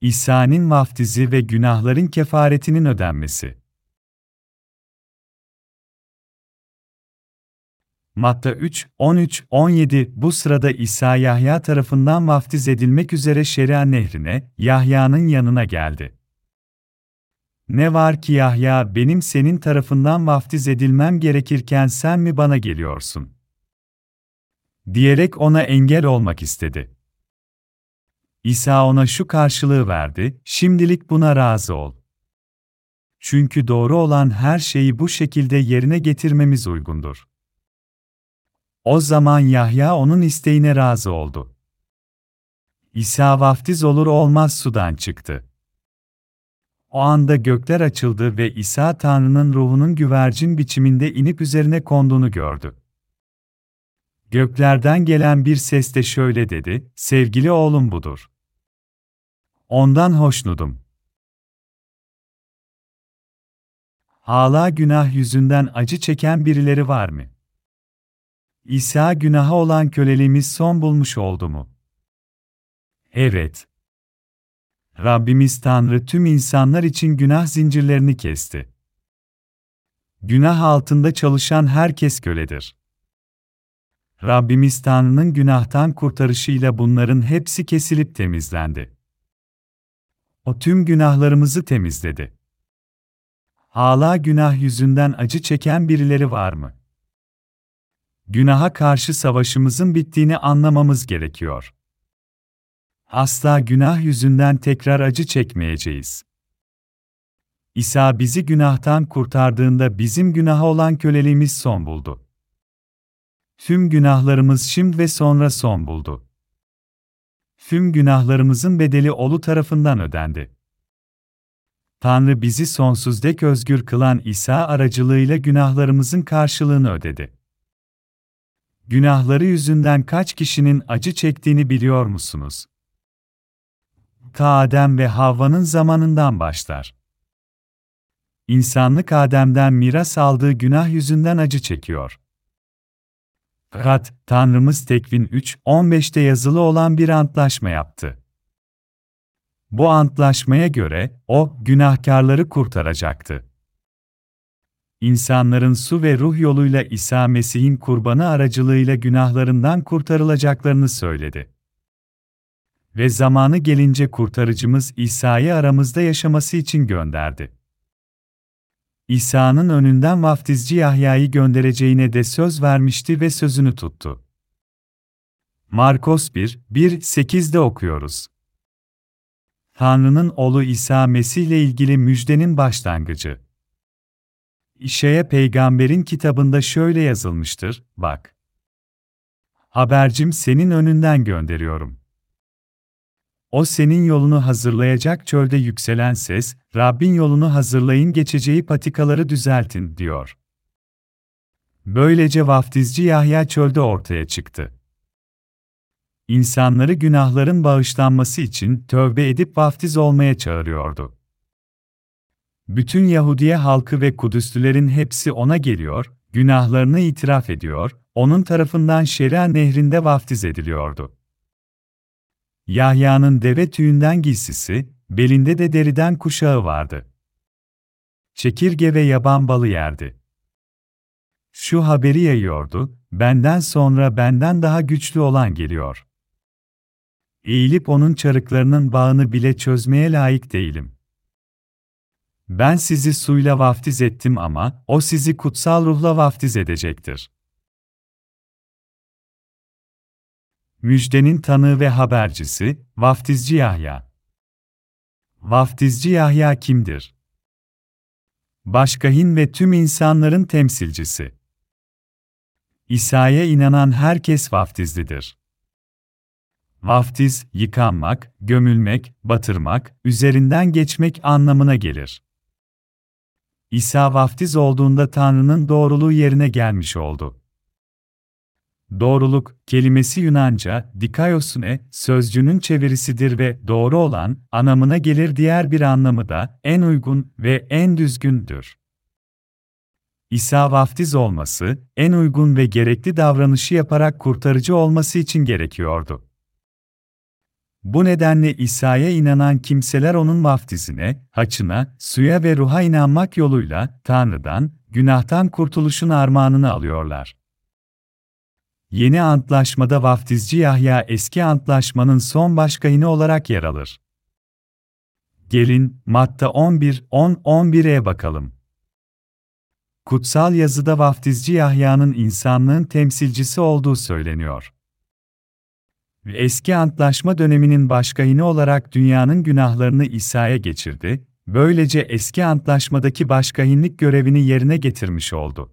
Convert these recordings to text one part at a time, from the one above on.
İsa'nın vaftizi ve günahların kefaretinin ödenmesi. Matta 3, 13, 17 Bu sırada İsa Yahya tarafından vaftiz edilmek üzere Şeria nehrine, Yahya'nın yanına geldi. Ne var ki Yahya benim senin tarafından vaftiz edilmem gerekirken sen mi bana geliyorsun? Diyerek ona engel olmak istedi. İsa ona şu karşılığı verdi, şimdilik buna razı ol. Çünkü doğru olan her şeyi bu şekilde yerine getirmemiz uygundur. O zaman Yahya onun isteğine razı oldu. İsa vaftiz olur olmaz sudan çıktı. O anda gökler açıldı ve İsa Tanrı'nın ruhunun güvercin biçiminde inip üzerine konduğunu gördü. Göklerden gelen bir ses de şöyle dedi, sevgili oğlum budur. Ondan hoşnudum. Hala günah yüzünden acı çeken birileri var mı? İsa günaha olan köleliğimiz son bulmuş oldu mu? Evet. Rabbimiz Tanrı tüm insanlar için günah zincirlerini kesti. Günah altında çalışan herkes köledir. Rabbimiz Tanrı'nın günahtan kurtarışıyla bunların hepsi kesilip temizlendi. O tüm günahlarımızı temizledi. Hala günah yüzünden acı çeken birileri var mı? Günaha karşı savaşımızın bittiğini anlamamız gerekiyor. Asla günah yüzünden tekrar acı çekmeyeceğiz. İsa bizi günahtan kurtardığında bizim günaha olan köleliğimiz son buldu. Tüm günahlarımız şimdi ve sonra son buldu. Tüm günahlarımızın bedeli olu tarafından ödendi. Tanrı bizi sonsuz dek özgür kılan İsa aracılığıyla günahlarımızın karşılığını ödedi. Günahları yüzünden kaç kişinin acı çektiğini biliyor musunuz? Ta Adem ve Havva'nın zamanından başlar. İnsanlık Adem'den miras aldığı günah yüzünden acı çekiyor. Fakat Tanrımız Tekvin 3.15'te yazılı olan bir antlaşma yaptı. Bu antlaşmaya göre o günahkarları kurtaracaktı. İnsanların su ve ruh yoluyla İsa Mesih'in kurbanı aracılığıyla günahlarından kurtarılacaklarını söyledi. Ve zamanı gelince kurtarıcımız İsa'yı aramızda yaşaması için gönderdi. İsa'nın önünden vaftizci Yahya'yı göndereceğine de söz vermişti ve sözünü tuttu. Markos 1, 1, 8'de okuyoruz. Tanrı'nın oğlu İsa Mesih ile ilgili müjdenin başlangıcı. İşe'ye peygamberin kitabında şöyle yazılmıştır, bak. Habercim senin önünden gönderiyorum. O senin yolunu hazırlayacak çölde yükselen ses, Rabbin yolunu hazırlayın geçeceği patikaları düzeltin, diyor. Böylece vaftizci Yahya çölde ortaya çıktı. İnsanları günahların bağışlanması için tövbe edip vaftiz olmaya çağırıyordu. Bütün Yahudiye halkı ve Kudüslülerin hepsi ona geliyor, günahlarını itiraf ediyor, onun tarafından Şeria nehrinde vaftiz ediliyordu. Yahya'nın deve tüyünden giysisi, belinde de deriden kuşağı vardı. Çekirge ve yaban balı yerdi. Şu haberi yayıyordu, benden sonra benden daha güçlü olan geliyor. Eğilip onun çarıklarının bağını bile çözmeye layık değilim. Ben sizi suyla vaftiz ettim ama o sizi kutsal ruhla vaftiz edecektir. Müjdenin tanığı ve habercisi, Vaftizci Yahya. Vaftizci Yahya kimdir? Başkahin ve tüm insanların temsilcisi. İsa'ya inanan herkes vaftizlidir. Vaftiz, yıkanmak, gömülmek, batırmak, üzerinden geçmek anlamına gelir. İsa vaftiz olduğunda Tanrı'nın doğruluğu yerine gelmiş oldu. Doğruluk kelimesi Yunanca dikaiosune sözcüğünün çevirisidir ve doğru olan anlamına gelir diğer bir anlamı da en uygun ve en düzgündür. İsa vaftiz olması, en uygun ve gerekli davranışı yaparak kurtarıcı olması için gerekiyordu. Bu nedenle İsa'ya inanan kimseler onun vaftizine, haçına, suya ve ruha inanmak yoluyla Tanrı'dan, günahtan kurtuluşun armağanını alıyorlar. Yeni Antlaşmada vaftizci Yahya eski antlaşmanın son başkayını olarak yer alır. Gelin, Matta 11, 10, 11'e bakalım. Kutsal yazıda vaftizci Yahya'nın insanlığın temsilcisi olduğu söyleniyor. Eski antlaşma döneminin başkayını olarak dünyanın günahlarını İsa'ya geçirdi, böylece eski antlaşmadaki başkayınlık görevini yerine getirmiş oldu.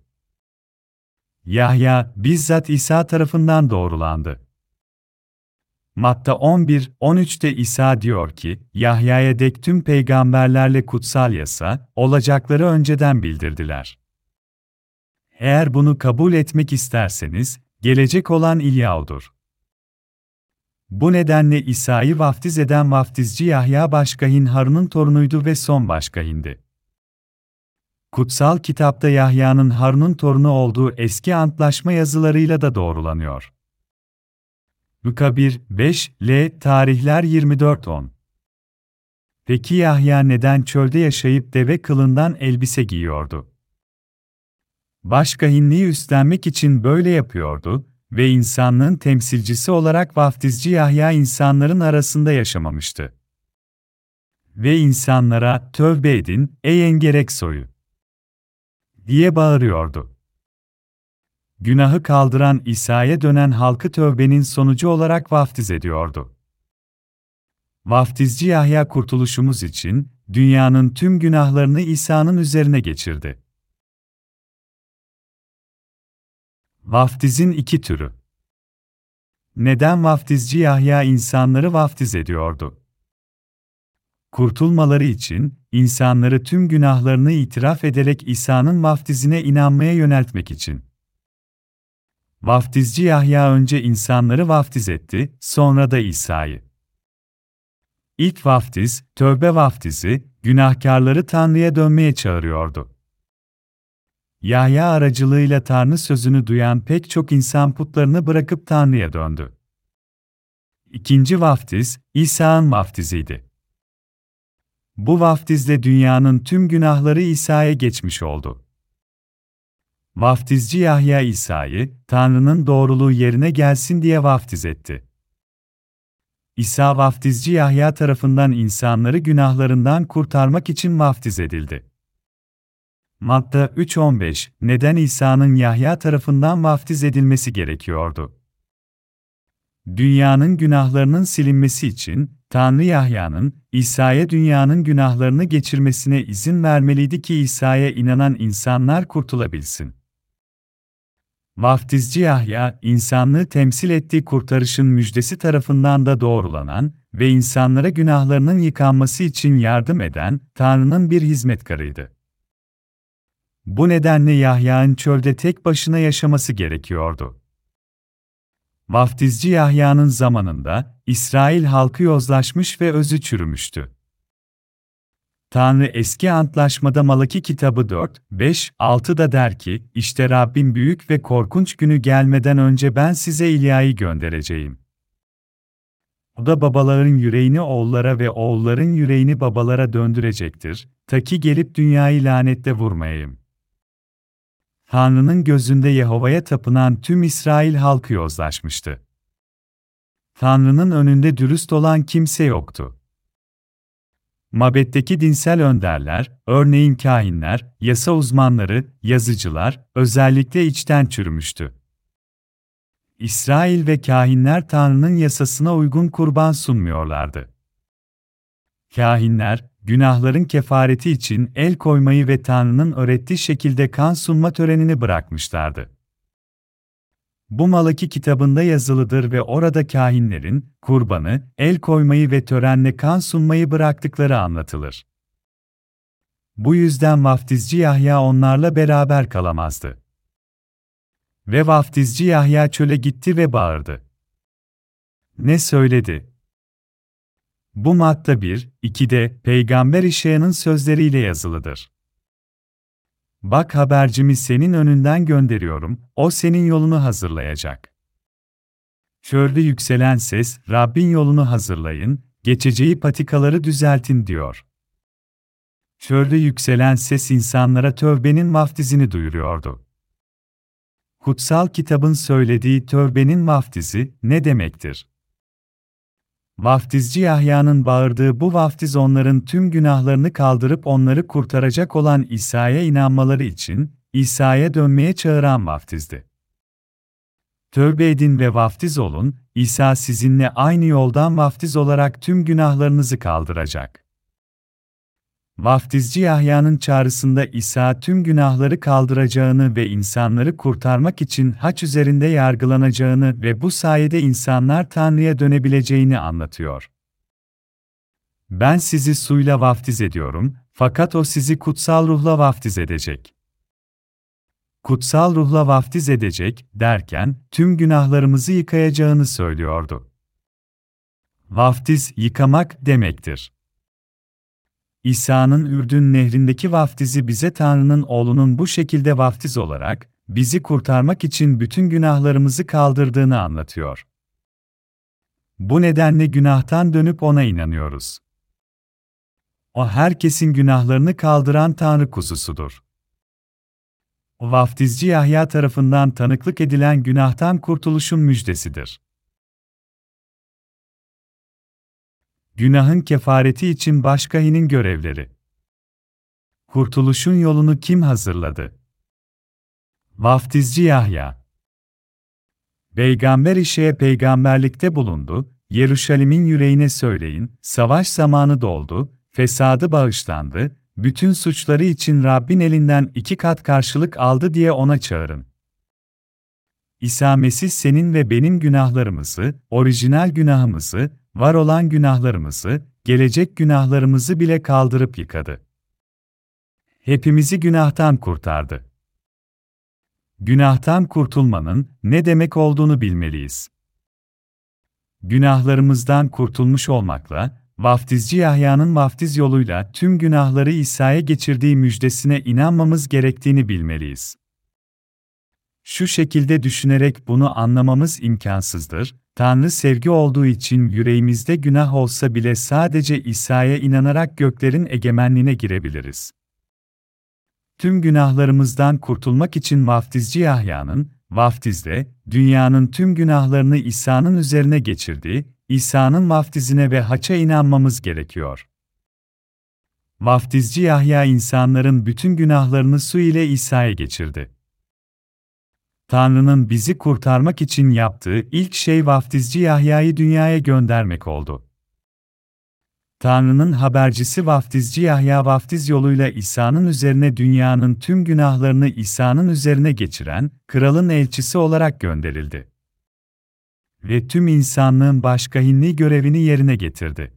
Yahya, bizzat İsa tarafından doğrulandı. Matta 11, 13'te İsa diyor ki, Yahya'ya dek tüm peygamberlerle kutsal yasa, olacakları önceden bildirdiler. Eğer bunu kabul etmek isterseniz, gelecek olan İlya'odur. Bu nedenle İsa'yı vaftiz eden vaftizci Yahya başkahin Harun'un torunuydu ve son başkahindi. Kutsal kitapta Yahya'nın Harun'un torunu olduğu eski antlaşma yazılarıyla da doğrulanıyor. Luka 1, 5, L. Tarihler 24-10 Peki Yahya neden çölde yaşayıp deve kılından elbise giyiyordu? Başkahinliği üstlenmek için böyle yapıyordu ve insanlığın temsilcisi olarak vaftizci Yahya insanların arasında yaşamamıştı. Ve insanlara, tövbe edin, ey engerek soyu! Diye bağırıyordu. Günahı kaldıran İsa'ya dönen halkı tövbenin sonucu olarak vaftiz ediyordu. Vaftizci Yahya kurtuluşumuz için, dünyanın tüm günahlarını İsa'nın üzerine geçirdi. Vaftizin iki türü. Neden vaftizci Yahya insanları vaftiz ediyordu? Kurtulmaları için, insanları tüm günahlarını itiraf ederek İsa'nın vaftizine inanmaya yöneltmek için. Vaftizci Yahya önce insanları vaftiz etti, sonra da İsa'yı. İlk vaftiz, tövbe vaftizi, günahkarları Tanrı'ya dönmeye çağırıyordu. Yahya aracılığıyla Tanrı sözünü duyan pek çok insan putlarını bırakıp Tanrı'ya döndü. İkinci vaftiz, İsa'nın vaftiziydi. Bu vaftizle dünyanın tüm günahları İsa'ya geçmiş oldu. Vaftizci Yahya İsa'yı, Tanrı'nın doğruluğu yerine gelsin diye vaftiz etti. İsa vaftizci Yahya tarafından insanları günahlarından kurtarmak için vaftiz edildi. Matta 3.15 Neden İsa'nın Yahya tarafından vaftiz edilmesi gerekiyordu? Dünyanın günahlarının silinmesi için, Tanrı Yahya'nın, İsa'ya dünyanın günahlarını geçirmesine izin vermeliydi ki İsa'ya inanan insanlar kurtulabilsin. Vaftizci Yahya, insanlığı temsil ettiği kurtarışın müjdesi tarafından da doğrulanan ve insanlara günahlarının yıkanması için yardım eden Tanrı'nın bir hizmetkarıydı. Bu nedenle Yahya'nın çölde tek başına yaşaması gerekiyordu. Vaftizci Yahya'nın zamanında İsrail halkı yozlaşmış ve özü çürümüştü. Tanrı eski antlaşmada Malaki kitabı 4, 5, 6'da der ki, İşte Rabbim büyük ve korkunç günü gelmeden önce ben size İlya'yı göndereceğim. O da babaların yüreğini oğullara ve oğulların yüreğini babalara döndürecektir, ta ki gelip dünyayı lanette vurmayayım. Tanrı'nın gözünde Yehova'ya tapınan tüm İsrail halkı yozlaşmıştı. Tanrı'nın önünde dürüst olan kimse yoktu. Mabetteki dinsel önderler, örneğin kahinler, yasa uzmanları, yazıcılar, özellikle içten çürümüştü. İsrail ve kahinler Tanrı'nın yasasına uygun kurban sunmuyorlardı. Kahinler, günahların kefareti için el koymayı ve Tanrı'nın öğrettiği şekilde kan sunma törenini bırakmışlardı. Bu Malaki kitabında yazılıdır ve orada kahinlerin, kurbanı, el koymayı ve törenle kan sunmayı bıraktıkları anlatılır. Bu yüzden vaftizci Yahya onlarla beraber kalamazdı. Ve vaftizci Yahya çöle gitti ve bağırdı. Ne söyledi? Bu Matta 1, 2'de Peygamber İşya'nın sözleriyle yazılıdır. Bak habercimi senin önünden gönderiyorum, o senin yolunu hazırlayacak. Çölde yükselen ses, Rabbin yolunu hazırlayın, geçeceği patikaları düzeltin diyor. Çölde yükselen ses insanlara tövbenin vaftizini duyuruyordu. Kutsal kitabın söylediği tövbenin vaftizi ne demektir? Vaftizci Yahya'nın bağırdığı bu vaftiz onların tüm günahlarını kaldırıp onları kurtaracak olan İsa'ya inanmaları için İsa'ya dönmeye çağıran vaftizdi. Tövbe edin ve vaftiz olun, İsa sizinle aynı yoldan vaftiz olarak tüm günahlarınızı kaldıracak. Vaftizci Yahya'nın çağrısında İsa tüm günahları kaldıracağını ve insanları kurtarmak için haç üzerinde yargılanacağını ve bu sayede insanlar Tanrı'ya dönebileceğini anlatıyor. Ben sizi suyla vaftiz ediyorum, fakat o sizi kutsal ruhla vaftiz edecek. Kutsal ruhla vaftiz edecek derken tüm günahlarımızı yıkayacağını söylüyordu. Vaftiz yıkamak demektir. İsa'nın Ürdün nehrindeki vaftizi bize Tanrı'nın oğlunun bu şekilde vaftiz olarak, bizi kurtarmak için bütün günahlarımızı kaldırdığını anlatıyor. Bu nedenle günahtan dönüp ona inanıyoruz. O herkesin günahlarını kaldıran Tanrı kuzusudur. O vaftizci Yahya tarafından tanıklık edilen günahtan kurtuluşun müjdesidir. Günahın kefareti için başkahinin görevleri. Kurtuluşun yolunu kim hazırladı? Vaftizci Yahya. Peygamber işe peygamberlikte bulundu, Yeruşalim'in yüreğine söyleyin, savaş zamanı doldu, fesadı bağışlandı, bütün suçları için Rabbin elinden iki kat karşılık aldı diye ona çağırın. İsa Mesih senin ve benim günahlarımızı, orijinal günahımızı, var olan günahlarımızı, gelecek günahlarımızı bile kaldırıp yıkadı. Hepimizi günahtan kurtardı. Günahtan kurtulmanın ne demek olduğunu bilmeliyiz. Günahlarımızdan kurtulmuş olmakla, vaftizci Yahya'nın vaftiz yoluyla tüm günahları İsa'ya geçirdiği müjdesine inanmamız gerektiğini bilmeliyiz. Şu şekilde düşünerek bunu anlamamız imkansızdır, Tanrı sevgi olduğu için yüreğimizde günah olsa bile sadece İsa'ya inanarak göklerin egemenliğine girebiliriz. Tüm günahlarımızdan kurtulmak için vaftizci Yahya'nın, vaftizde, dünyanın tüm günahlarını İsa'nın üzerine geçirdiği, İsa'nın vaftizine ve haça inanmamız gerekiyor. Vaftizci Yahya insanların bütün günahlarını su ile İsa'ya geçirdi. Tanrı'nın bizi kurtarmak için yaptığı ilk şey vaftizci Yahya'yı dünyaya göndermek oldu. Tanrı'nın habercisi vaftizci Yahya vaftiz yoluyla İsa'nın üzerine dünyanın tüm günahlarını İsa'nın üzerine geçiren, kralın elçisi olarak gönderildi. Ve tüm insanlığın başkahinliği görevini yerine getirdi.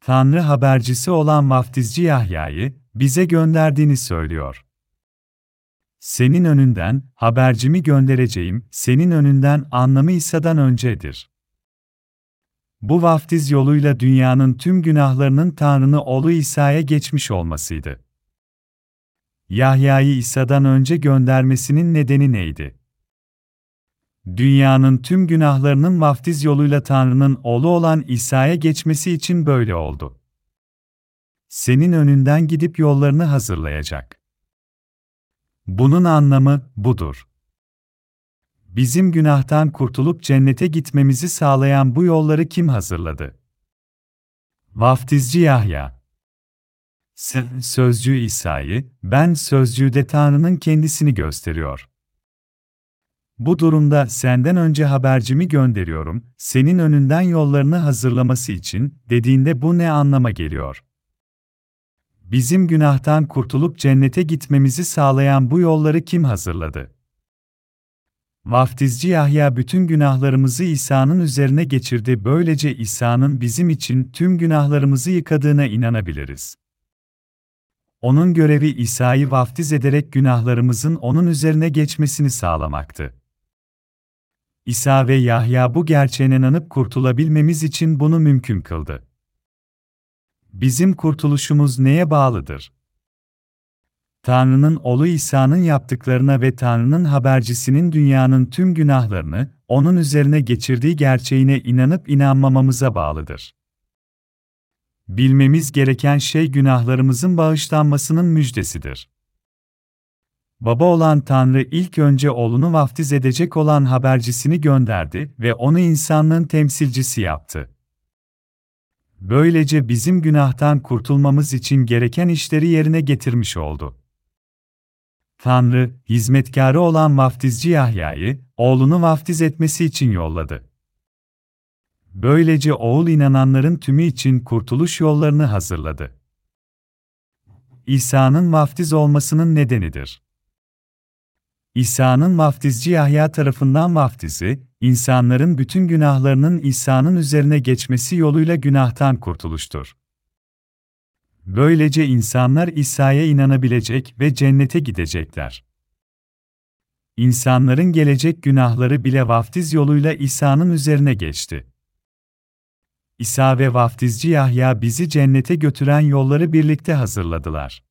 Tanrı habercisi olan vaftizci Yahya'yı bize gönderdiğini söylüyor. Senin önünden habercimi göndereceğim, senin önünden anlamı İsa'dan öncedir. Bu vaftiz yoluyla dünyanın tüm günahlarının Tanrı'nın oğlu İsa'ya geçmiş olmasıydı. Yahya'yı İsa'dan önce göndermesinin nedeni neydi? Dünyanın tüm günahlarının vaftiz yoluyla Tanrı'nın oğlu olan İsa'ya geçmesi için böyle oldu. Senin önünden gidip yollarını hazırlayacak. Bunun anlamı budur. Bizim günahtan kurtulup cennete gitmemizi sağlayan bu yolları kim hazırladı? Vaftizci Yahya. Sen sözcüğü İsa'yı, ben sözcüğü de Tanrı'nın kendisini gösteriyor. Bu durumda senden önce habercimi gönderiyorum, senin önünden yollarını hazırlaması için dediğinde bu ne anlama geliyor? Bizim günahtan kurtulup cennete gitmemizi sağlayan bu yolları kim hazırladı? Vaftizci Yahya bütün günahlarımızı İsa'nın üzerine geçirdi. Böylece İsa'nın bizim için tüm günahlarımızı yıkadığına inanabiliriz. Onun görevi İsa'yı vaftiz ederek günahlarımızın onun üzerine geçmesini sağlamaktı. İsa ve Yahya bu gerçeğe inanıp kurtulabilmemiz için bunu mümkün kıldı. Bizim kurtuluşumuz neye bağlıdır? Tanrı'nın oğlu İsa'nın yaptıklarına ve Tanrı'nın habercisinin dünyanın tüm günahlarını, onun üzerine geçirdiği gerçeğine inanıp inanmamamıza bağlıdır. Bilmemiz gereken şey günahlarımızın bağışlanmasının müjdesidir. Baba olan Tanrı ilk önce oğlunu vaftiz edecek olan habercisini gönderdi ve onu insanlığın temsilcisi yaptı. Böylece bizim günahtan kurtulmamız için gereken işleri yerine getirmiş oldu. Tanrı, hizmetkarı olan vaftizci Yahya'yı, oğlunu vaftiz etmesi için yolladı. Böylece oğul inananların tümü için kurtuluş yollarını hazırladı. İsa'nın vaftiz olmasının nedenidir. İsa'nın vaftizci Yahya tarafından vaftizi, insanların bütün günahlarının İsa'nın üzerine geçmesi yoluyla günahtan kurtuluştur. Böylece insanlar İsa'ya inanabilecek ve cennete gidecekler. İnsanların gelecek günahları bile vaftiz yoluyla İsa'nın üzerine geçti. İsa ve vaftizci Yahya bizi cennete götüren yolları birlikte hazırladılar.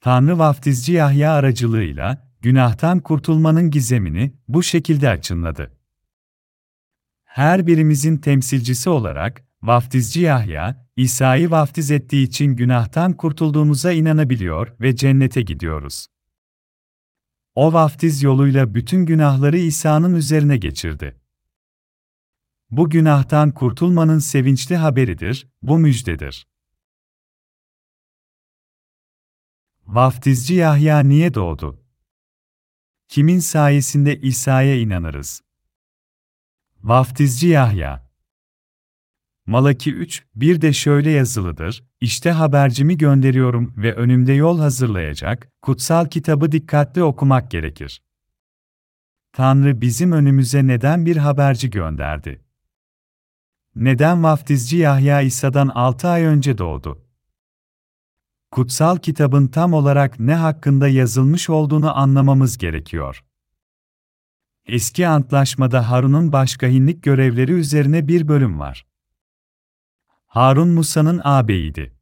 Tanrı vaftizci Yahya aracılığıyla, günahtan kurtulmanın gizemini bu şekilde açınladı. Her birimizin temsilcisi olarak, vaftizci Yahya, İsa'yı vaftiz ettiği için günahtan kurtulduğumuza inanabiliyor ve cennete gidiyoruz. O vaftiz yoluyla bütün günahları İsa'nın üzerine geçirdi. Bu günahtan kurtulmanın sevinçli haberidir, bu müjdedir. Vaftizci Yahya niye doğdu? Kimin sayesinde İsa'ya inanırız? Vaftizci Yahya Malaki 3, bir de şöyle yazılıdır, İşte habercimi gönderiyorum ve önümde yol hazırlayacak, kutsal kitabı dikkatli okumak gerekir. Tanrı bizim önümüze neden bir haberci gönderdi? Neden vaftizci Yahya İsa'dan 6 ay önce doğdu? Kutsal kitabın tam olarak ne hakkında yazılmış olduğunu anlamamız gerekiyor. Eski Antlaşmada Harun'un başkahinlik görevleri üzerine bir bölüm var. Harun Musa'nın ağabeyiydi.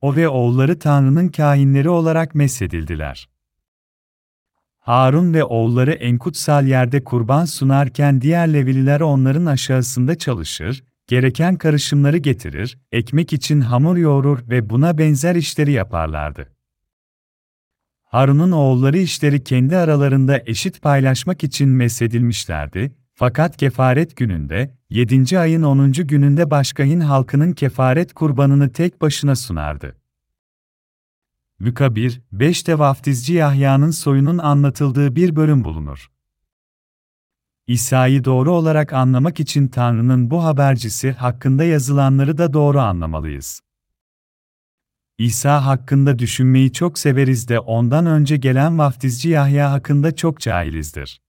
O ve oğulları Tanrı'nın kahinleri olarak mesedildiler. Harun ve oğulları en kutsal yerde kurban sunarken diğer Levililer onların aşağısında çalışır, gereken karışımları getirir, ekmek için hamur yoğurur ve buna benzer işleri yaparlardı. Harun'un oğulları işleri kendi aralarında eşit paylaşmak için mesedilmişlerdi, fakat kefaret gününde, 7. ayın 10. gününde başkayın halkının kefaret kurbanını tek başına sunardı. Luka 1, 5'te vaftizci Yahya'nın soyunun anlatıldığı bir bölüm bulunur. İsa'yı doğru olarak anlamak için Tanrı'nın bu habercisi hakkında yazılanları da doğru anlamalıyız. İsa hakkında düşünmeyi çok severiz de ondan önce gelen vaftizci Yahya hakkında çok cahilizdir.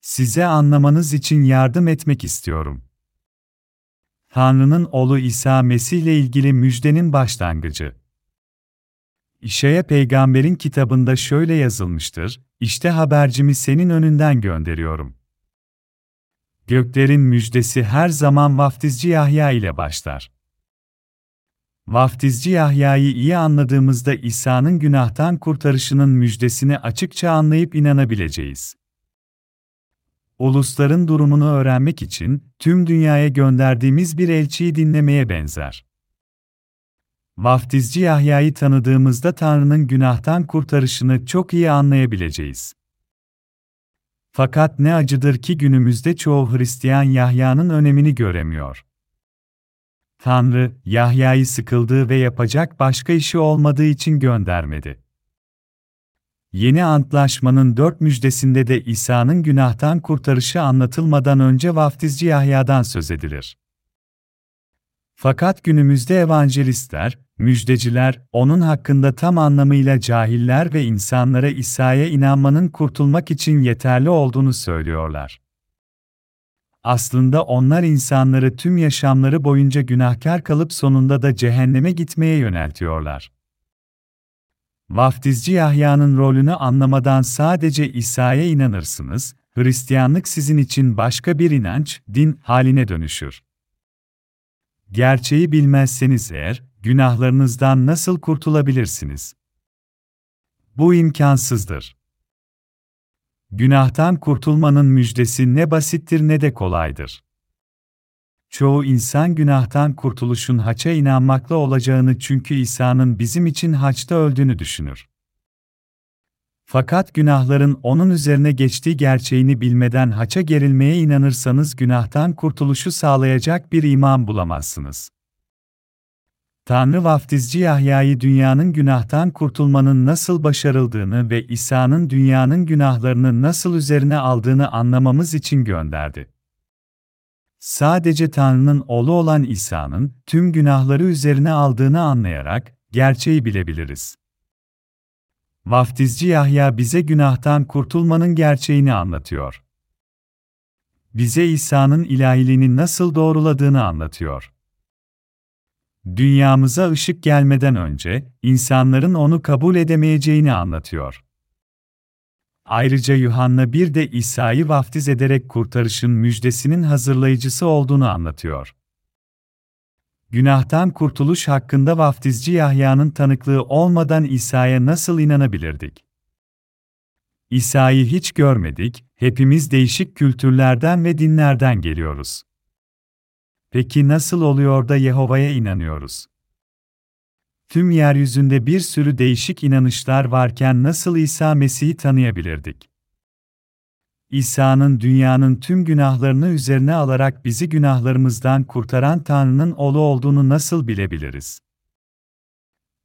Size anlamanız için yardım etmek istiyorum. Tanrı'nın oğlu İsa Mesih ile ilgili müjdenin başlangıcı. İşaya peygamberin kitabında şöyle yazılmıştır, İşte habercimi senin önünden gönderiyorum. Göklerin müjdesi her zaman vaftizci Yahya ile başlar. Vaftizci Yahya'yı iyi anladığımızda İsa'nın günahtan kurtarışının müjdesini açıkça anlayıp inanabileceğiz. Ulusların durumunu öğrenmek için tüm dünyaya gönderdiğimiz bir elçiyi dinlemeye benzer. Vaftizci Yahya'yı tanıdığımızda Tanrı'nın günahtan kurtarışını çok iyi anlayabileceğiz. Fakat ne acıdır ki günümüzde çoğu Hristiyan Yahya'nın önemini göremiyor. Tanrı, Yahya'yı sıkıldığı ve yapacak başka işi olmadığı için göndermedi. Yeni Antlaşmanın dört müjdesinde de İsa'nın günahtan kurtarışı anlatılmadan önce vaftizci Yahya'dan söz edilir. Fakat günümüzde evangelistler, müjdeciler, onun hakkında tam anlamıyla cahiller ve insanlara İsa'ya inanmanın kurtulmak için yeterli olduğunu söylüyorlar. Aslında onlar insanları tüm yaşamları boyunca günahkar kalıp sonunda da cehenneme gitmeye yöneltiyorlar. Vaftizci Yahya'nın rolünü anlamadan sadece İsa'ya inanırsınız, Hristiyanlık sizin için başka bir inanç, din haline dönüşür. Gerçeği bilmezseniz eğer, günahlarınızdan nasıl kurtulabilirsiniz? Bu imkansızdır. Günahtan kurtulmanın müjdesi ne basittir ne de kolaydır. Çoğu insan günahtan kurtuluşun haça inanmakla olacağını çünkü İsa'nın bizim için haçta öldüğünü düşünür. Fakat günahların onun üzerine geçtiği gerçeğini bilmeden haça gerilmeye inanırsanız günahtan kurtuluşu sağlayacak bir iman bulamazsınız. Tanrı vaftizci Yahya'yı dünyanın günahtan kurtulmanın nasıl başarıldığını ve İsa'nın dünyanın günahlarını nasıl üzerine aldığını anlamamız için gönderdi. Sadece Tanrı'nın oğlu olan İsa'nın tüm günahları üzerine aldığını anlayarak gerçeği bilebiliriz. Vaftizci Yahya bize günahtan kurtulmanın gerçeğini anlatıyor. Bize İsa'nın ilahiliğini nasıl doğruladığını anlatıyor. Dünyamıza ışık gelmeden önce insanların onu kabul edemeyeceğini anlatıyor. Ayrıca Yuhanna bir de İsa'yı vaftiz ederek kurtarışın müjdesinin hazırlayıcısı olduğunu anlatıyor. Günahtan kurtuluş hakkında vaftizci Yahya'nın tanıklığı olmadan İsa'ya nasıl inanabilirdik? İsa'yı hiç görmedik, hepimiz değişik kültürlerden ve dinlerden geliyoruz. Peki nasıl oluyor da Yehova'ya inanıyoruz? Tüm yeryüzünde bir sürü değişik inanışlar varken nasıl İsa Mesih'i tanıyabilirdik? İsa'nın dünyanın tüm günahlarını üzerine alarak bizi günahlarımızdan kurtaran Tanrı'nın oğlu olduğunu nasıl bilebiliriz?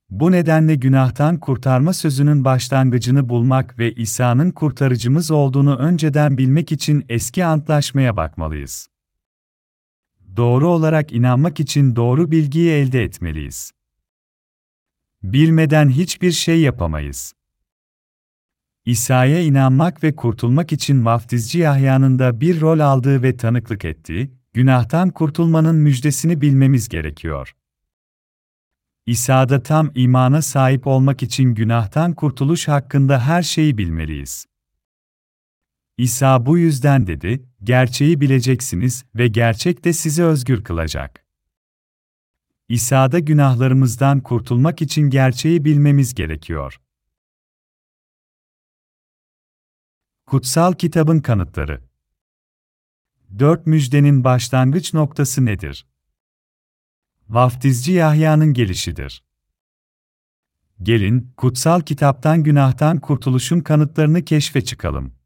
Bu nedenle günahtan kurtarma sözünün başlangıcını bulmak ve İsa'nın kurtarıcımız olduğunu önceden bilmek için eski antlaşmaya bakmalıyız. Doğru olarak inanmak için doğru bilgiyi elde etmeliyiz. Bilmeden hiçbir şey yapamayız. İsa'ya inanmak ve kurtulmak için vaftizci Yahya'nın da bir rol aldığı ve tanıklık ettiği, günahtan kurtulmanın müjdesini bilmemiz gerekiyor. İsa'da tam imana sahip olmak için günahtan kurtuluş hakkında her şeyi bilmeliyiz. İsa bu yüzden dedi, gerçeği bileceksiniz ve gerçek de sizi özgür kılacak. İsa'da günahlarımızdan kurtulmak için gerçeği bilmemiz gerekiyor. Kutsal Kitabın Kanıtları Dört müjdenin başlangıç noktası nedir? Vaftizci Yahya'nın gelişidir. Gelin, kutsal kitaptan günahtan kurtuluşun kanıtlarını keşfe çıkalım.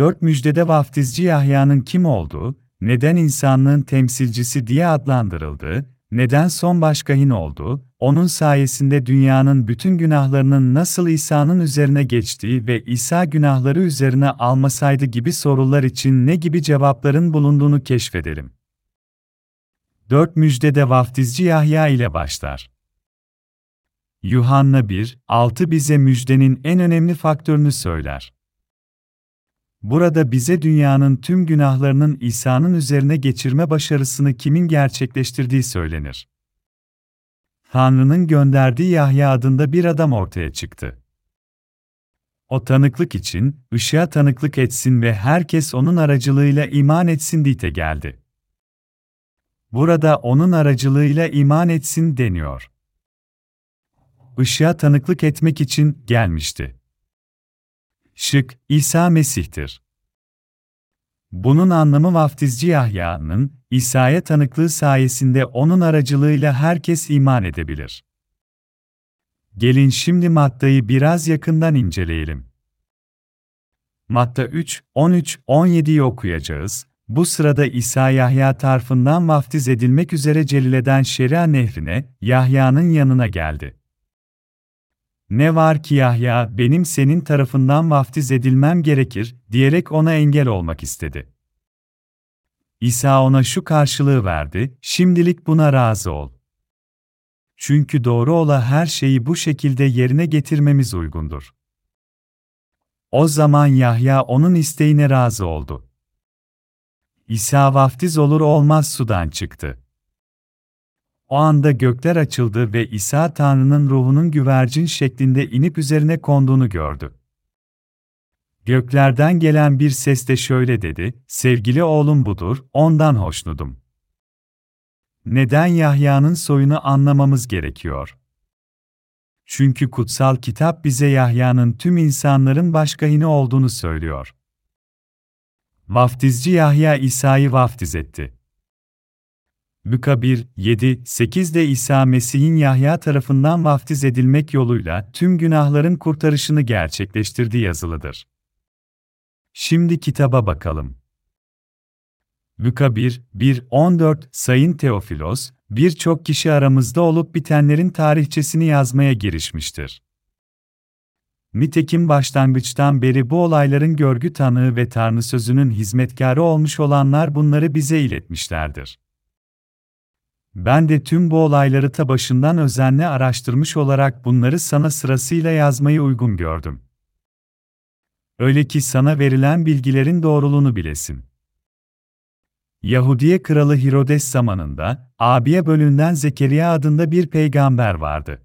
Dört müjdede vaftizci Yahya'nın kim olduğu, neden insanlığın temsilcisi diye adlandırıldığı, neden son başkahin oldu, onun sayesinde dünyanın bütün günahlarının nasıl İsa'nın üzerine geçtiği ve İsa günahları üzerine almasaydı gibi sorular için ne gibi cevapların bulunduğunu keşfedelim. Dört müjdede vaftizci Yahya ile başlar. Yuhanna 1, 6 bize müjdenin en önemli faktörünü söyler. Burada bize dünyanın tüm günahlarının İsa'nın üzerine geçirme başarısını kimin gerçekleştirdiği söylenir. Tanrı'nın gönderdiği Yahya adında bir adam ortaya çıktı. O tanıklık için, ışığa tanıklık etsin ve herkes onun aracılığıyla iman etsin diye geldi. Burada onun aracılığıyla iman etsin deniyor. Işığa tanıklık etmek için gelmişti. Şık, İsa Mesih'tir. Bunun anlamı vaftizci Yahya'nın, İsa'ya tanıklığı sayesinde onun aracılığıyla herkes iman edebilir. Gelin şimdi Matta'yı biraz yakından inceleyelim. Matta 3, 13, 17'yi okuyacağız. Bu sırada İsa Yahya tarafından vaftiz edilmek üzere Celile'den Şeria nehrine, Yahya'nın yanına geldi. Ne var ki Yahya, benim senin tarafından vaftiz edilmem gerekir, diyerek ona engel olmak istedi. İsa ona şu karşılığı verdi, şimdilik buna razı ol. Çünkü doğru ola her şeyi bu şekilde yerine getirmemiz uygundur. O zaman Yahya onun isteğine razı oldu. İsa vaftiz olur olmaz sudan çıktı. O anda gökler açıldı ve İsa Tanrı'nın ruhunun güvercin şeklinde inip üzerine konduğunu gördü. Göklerden gelen bir ses de şöyle dedi, sevgili oğlum budur, ondan hoşnudum. Neden Yahya'nın soyunu anlamamız gerekiyor? Çünkü kutsal kitap bize Yahya'nın tüm insanların başkahini olduğunu söylüyor. Vaftizci Yahya İsa'yı vaftiz etti. Luka 1, 7, 8'de İsa Mesih'in Yahya tarafından vaftiz edilmek yoluyla tüm günahların kurtarışını gerçekleştirdiği yazılıdır. Şimdi kitaba bakalım. Luka 1, 1, 14 Sayın Teofilos, birçok kişi aramızda olup bitenlerin tarihçesini yazmaya girişmiştir. Nitekim başlangıçtan beri bu olayların görgü tanığı ve Tanrı sözünün hizmetkarı olmuş olanlar bunları bize iletmişlerdir. Ben de tüm bu olayları ta başından özenle araştırmış olarak bunları sana sırasıyla yazmayı uygun gördüm. Öyle ki sana verilen bilgilerin doğruluğunu bilesin. Yahudiye kralı Hirodes zamanında, Abiye bölünden Zekeriya adında bir peygamber vardı.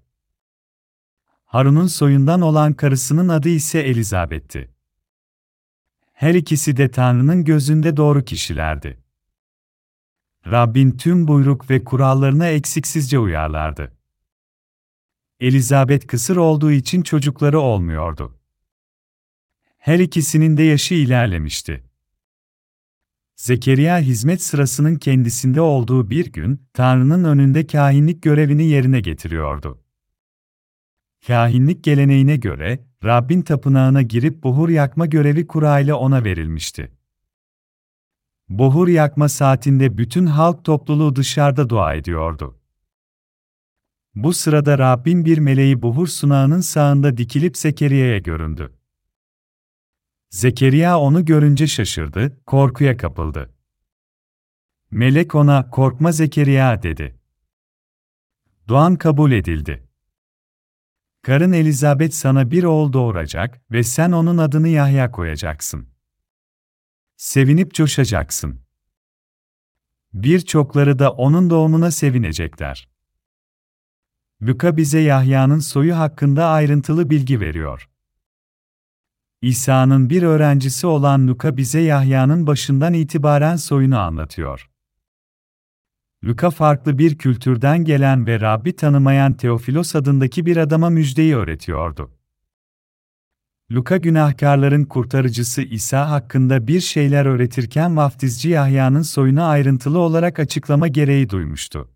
Harun'un soyundan olan karısının adı ise Elizabeth'ti. Her ikisi de Tanrı'nın gözünde doğru kişilerdi. Rabbin tüm buyruk ve kurallarına eksiksizce uyarlardı. Elizabeth kısır olduğu için çocukları olmuyordu. Her ikisinin de yaşı ilerlemişti. Zekeriya hizmet sırasının kendisinde olduğu bir gün, Tanrı'nın önünde kahinlik görevini yerine getiriyordu. Kahinlik geleneğine göre, Rabbin tapınağına girip buhur yakma görevi kurayla ona verilmişti. Buhur yakma saatinde bütün halk topluluğu dışarıda dua ediyordu. Bu sırada Rabbin bir meleği buhur sunağının sağında dikilip Zekeriya'ya göründü. Zekeriya onu görünce şaşırdı, korkuya kapıldı. Melek ona, korkma Zekeriya dedi. Duan kabul edildi. Karın Elizabeth sana bir oğul doğuracak ve sen onun adını Yahya koyacaksın. Sevinip coşacaksın. Birçokları da onun doğumuna sevinecekler. Luka bize Yahya'nın soyu hakkında ayrıntılı bilgi veriyor. İsa'nın bir öğrencisi olan Luka bize Yahya'nın başından itibaren soyunu anlatıyor. Luka farklı bir kültürden gelen ve Rabbi tanımayan Teofilos adındaki bir adama müjdeyi öğretiyordu. Luka günahkarların kurtarıcısı İsa hakkında bir şeyler öğretirken vaftizci Yahya'nın soyunu ayrıntılı olarak açıklama gereği duymuştu.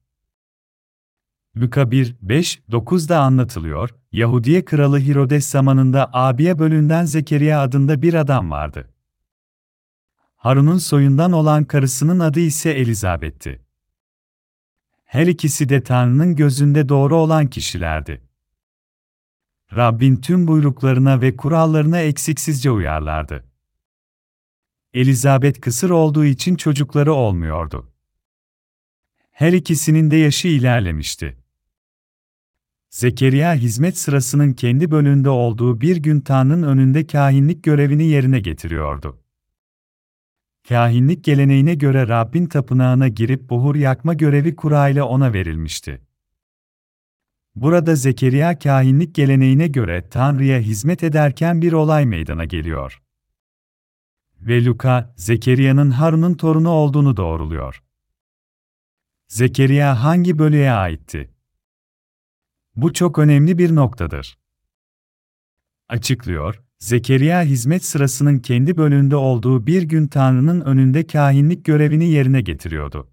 Luka 1, 5, 9'da anlatılıyor, Yahudiye kralı Hirodes zamanında Abiye bölünden Zekeriya adında bir adam vardı. Harun'un soyundan olan karısının adı ise Elizabeth'ti. Her ikisi de Tanrı'nın gözünde doğru olan kişilerdi. Rabbin tüm buyruklarına ve kurallarına eksiksizce uyarlardı. Elizabeth kısır olduğu için çocukları olmuyordu. Her ikisinin de yaşı ilerlemişti. Zekeriya hizmet sırasının kendi bölümünde olduğu bir gün Tanrı'nın önünde kahinlik görevini yerine getiriyordu. Kahinlik geleneğine göre Rabbin tapınağına girip buhur yakma görevi kurayla ona verilmişti. Burada Zekeriya kahinlik geleneğine göre Tanrı'ya hizmet ederken bir olay meydana geliyor. Ve Luka, Zekeriya'nın Harun'un torunu olduğunu doğruluyor. Zekeriya hangi bölüye aitti? Bu çok önemli bir noktadır. Açıklıyor, Zekeriya hizmet sırasının kendi bölümünde olduğu bir gün Tanrı'nın önünde kahinlik görevini yerine getiriyordu.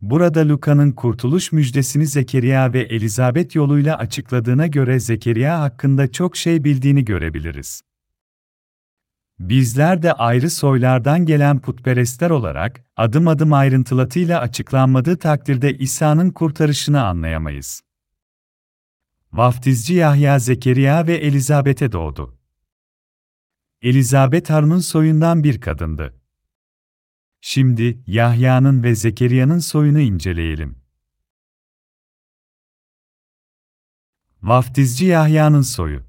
Burada Luka'nın kurtuluş müjdesini Zekeriya ve Elizabeth yoluyla açıkladığına göre Zekeriya hakkında çok şey bildiğini görebiliriz. Bizler de ayrı soylardan gelen putperestler olarak, adım adım ayrıntılatıyla açıklanmadığı takdirde İsa'nın kurtarışını anlayamayız. Vaftizci Yahya Zekeriya ve Elizabeth'e doğdu. Elizabeth Harun'un soyundan bir kadındı. Şimdi Yahya'nın ve Zekeriya'nın soyunu inceleyelim. Vaftizci Yahya'nın soyu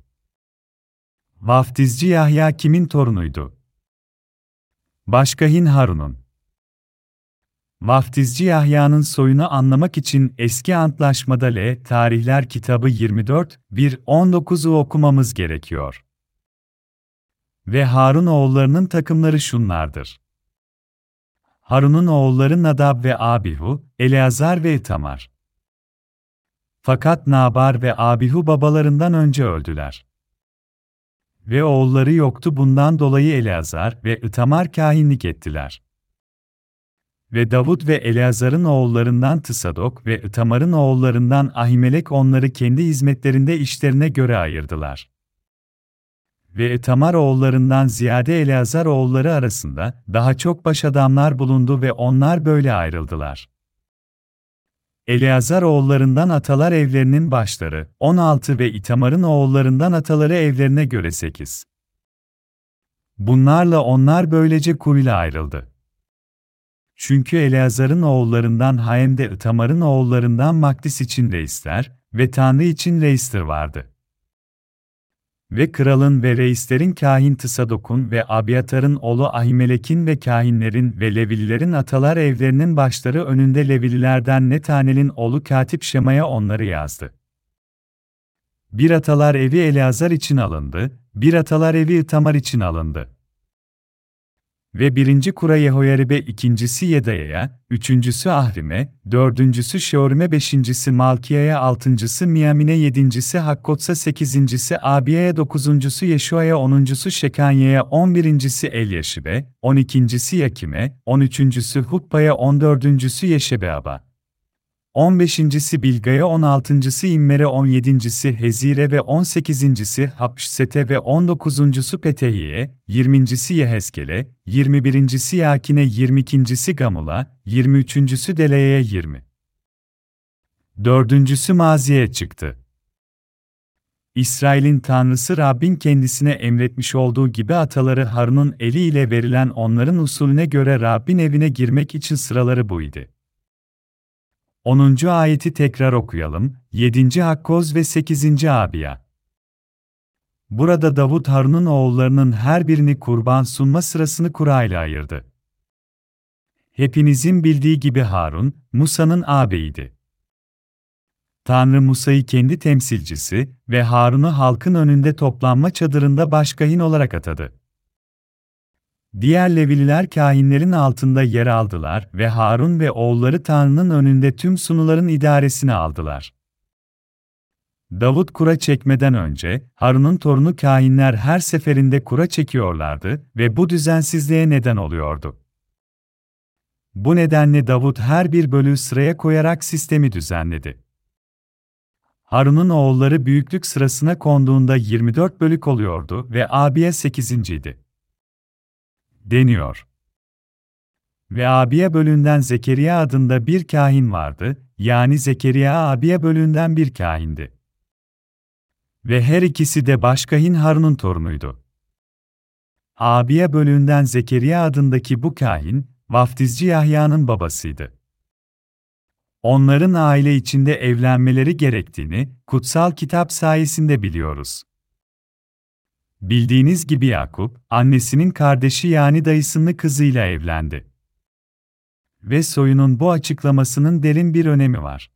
Vaftizci Yahya kimin torunuydu? Başkahin Harun'un. Vaftizci Yahya'nın soyunu anlamak için eski antlaşmada L. Tarihler kitabı 24, 1-19'u okumamız gerekiyor. Ve Harun oğullarının takımları şunlardır. Harun'un oğulları Nadab ve Abihu, Eleazar ve Itamar. Fakat Nabar ve Abihu babalarından önce öldüler. Ve oğulları yoktu bundan dolayı Eleazar ve Itamar kahinlik ettiler. Ve Davut ve Eleazar'ın oğullarından Tısadok ve Itamar'ın oğullarından Ahimelek onları kendi hizmetlerinde işlerine göre ayırdılar. Ve Itamar oğullarından ziyade Eleazar oğulları arasında daha çok baş adamlar bulundu ve onlar böyle ayrıldılar. Eleazar oğullarından atalar evlerinin başları, 16 ve İtamar'ın oğullarından ataları evlerine göre 8. Bunlarla onlar böylece kuyla ayrıldı. Çünkü Eleazar'ın oğullarından Haem de Itamar'ın oğullarından Makdis için reisler ve Tanrı için reistir vardı. Ve kralın ve reislerin kahin Tısadok'un ve Abiyatar'ın oğlu Ahimelek'in ve kahinlerin ve Levililerin atalar evlerinin başları önünde Levililerden Netanel'in oğlu Katip Şema'ya onları yazdı. Bir atalar evi Eleazar için alındı, bir atalar evi Itamar için alındı ve birinci kura Yehoyarib'e, ikincisi Yedaya'ya, üçüncüsü Ahrim'e, dördüncüsü Şeorim'e, beşincisi Malkiya'ya, altıncısı Miyamin'e, yedincisi Hakkotsa, sekizincisi Abiya'ya, dokuzuncusu Yeşua'ya, onuncusu Şekanya'ya, on birincisi Elyaşib'e, on ikincisi Yakim'e, on üçüncüsü Huppa'ya, on dördüncüsü Yeşebeab'a. 15.si Bilga'ya, 16.sı İmmer'e, 17.si Hezire ve 18.si Hapşset'e ve 19.sü Petehi'ye, 20.si Yeheskel'e, 21.si Yakin'e, 22.si Gamul'a, 23.sü Dele'ye 20. Dördüncüsü Mazi'ye çıktı. İsrail'in tanrısı Rabbin kendisine emretmiş olduğu gibi ataları Harun'un eliyle verilen onların usulüne göre Rabbin evine girmek için sıraları buydu. 10. ayeti tekrar okuyalım. 7. Hakkoz ve 8. Abiya. Burada Davut Harun'un oğullarının her birini kurban sunma sırasını kurayla ayırdı. Hepinizin bildiği gibi Harun, Musa'nın ağabeyiydi. Tanrı Musa'yı kendi temsilcisi ve Harun'u halkın önünde toplanma çadırında başkahin olarak atadı. Diğer Levililer kahinlerin altında yer aldılar ve Harun ve oğulları Tanrı'nın önünde tüm sunuların idaresini aldılar. Davut kura çekmeden önce, Harun'un torunu kahinler her seferinde kura çekiyorlardı ve bu düzensizliğe neden oluyordu. Bu nedenle Davut her bir bölüğü sıraya koyarak sistemi düzenledi. Harun'un oğulları büyüklük sırasına konduğunda 24 bölük oluyordu ve abiye 8. idi deniyor. Ve Abiye bölünden Zekeriya adında bir kahin vardı, yani Zekeriya Abiye bölünden bir kahindi. Ve her ikisi de başkahin Harun'un torunuydu. Abiye bölünden Zekeriya adındaki bu kahin, vaftizci Yahya'nın babasıydı. Onların aile içinde evlenmeleri gerektiğini, kutsal kitap sayesinde biliyoruz. Bildiğiniz gibi Yakup, annesinin kardeşi yani dayısının kızıyla evlendi. Ve soyunun bu açıklamasının derin bir önemi var.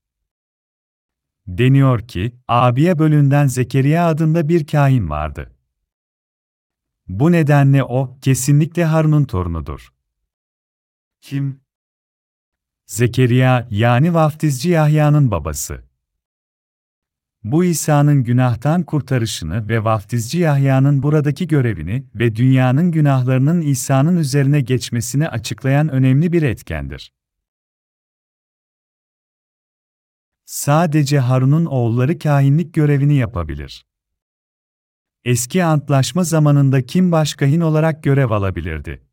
Deniyor ki, abiye bölünden Zekeriya adında bir kahin vardı. Bu nedenle o, kesinlikle Harun'un torunudur. Kim? Zekeriya, yani vaftizci Yahya'nın babası. Bu İsa'nın günahtan kurtarışını ve vaftizci Yahya'nın buradaki görevini ve dünyanın günahlarının İsa'nın üzerine geçmesini açıklayan önemli bir etkendir. Sadece Harun'un oğulları kahinlik görevini yapabilir. Eski antlaşma zamanında kim başkahin olarak görev alabilirdi?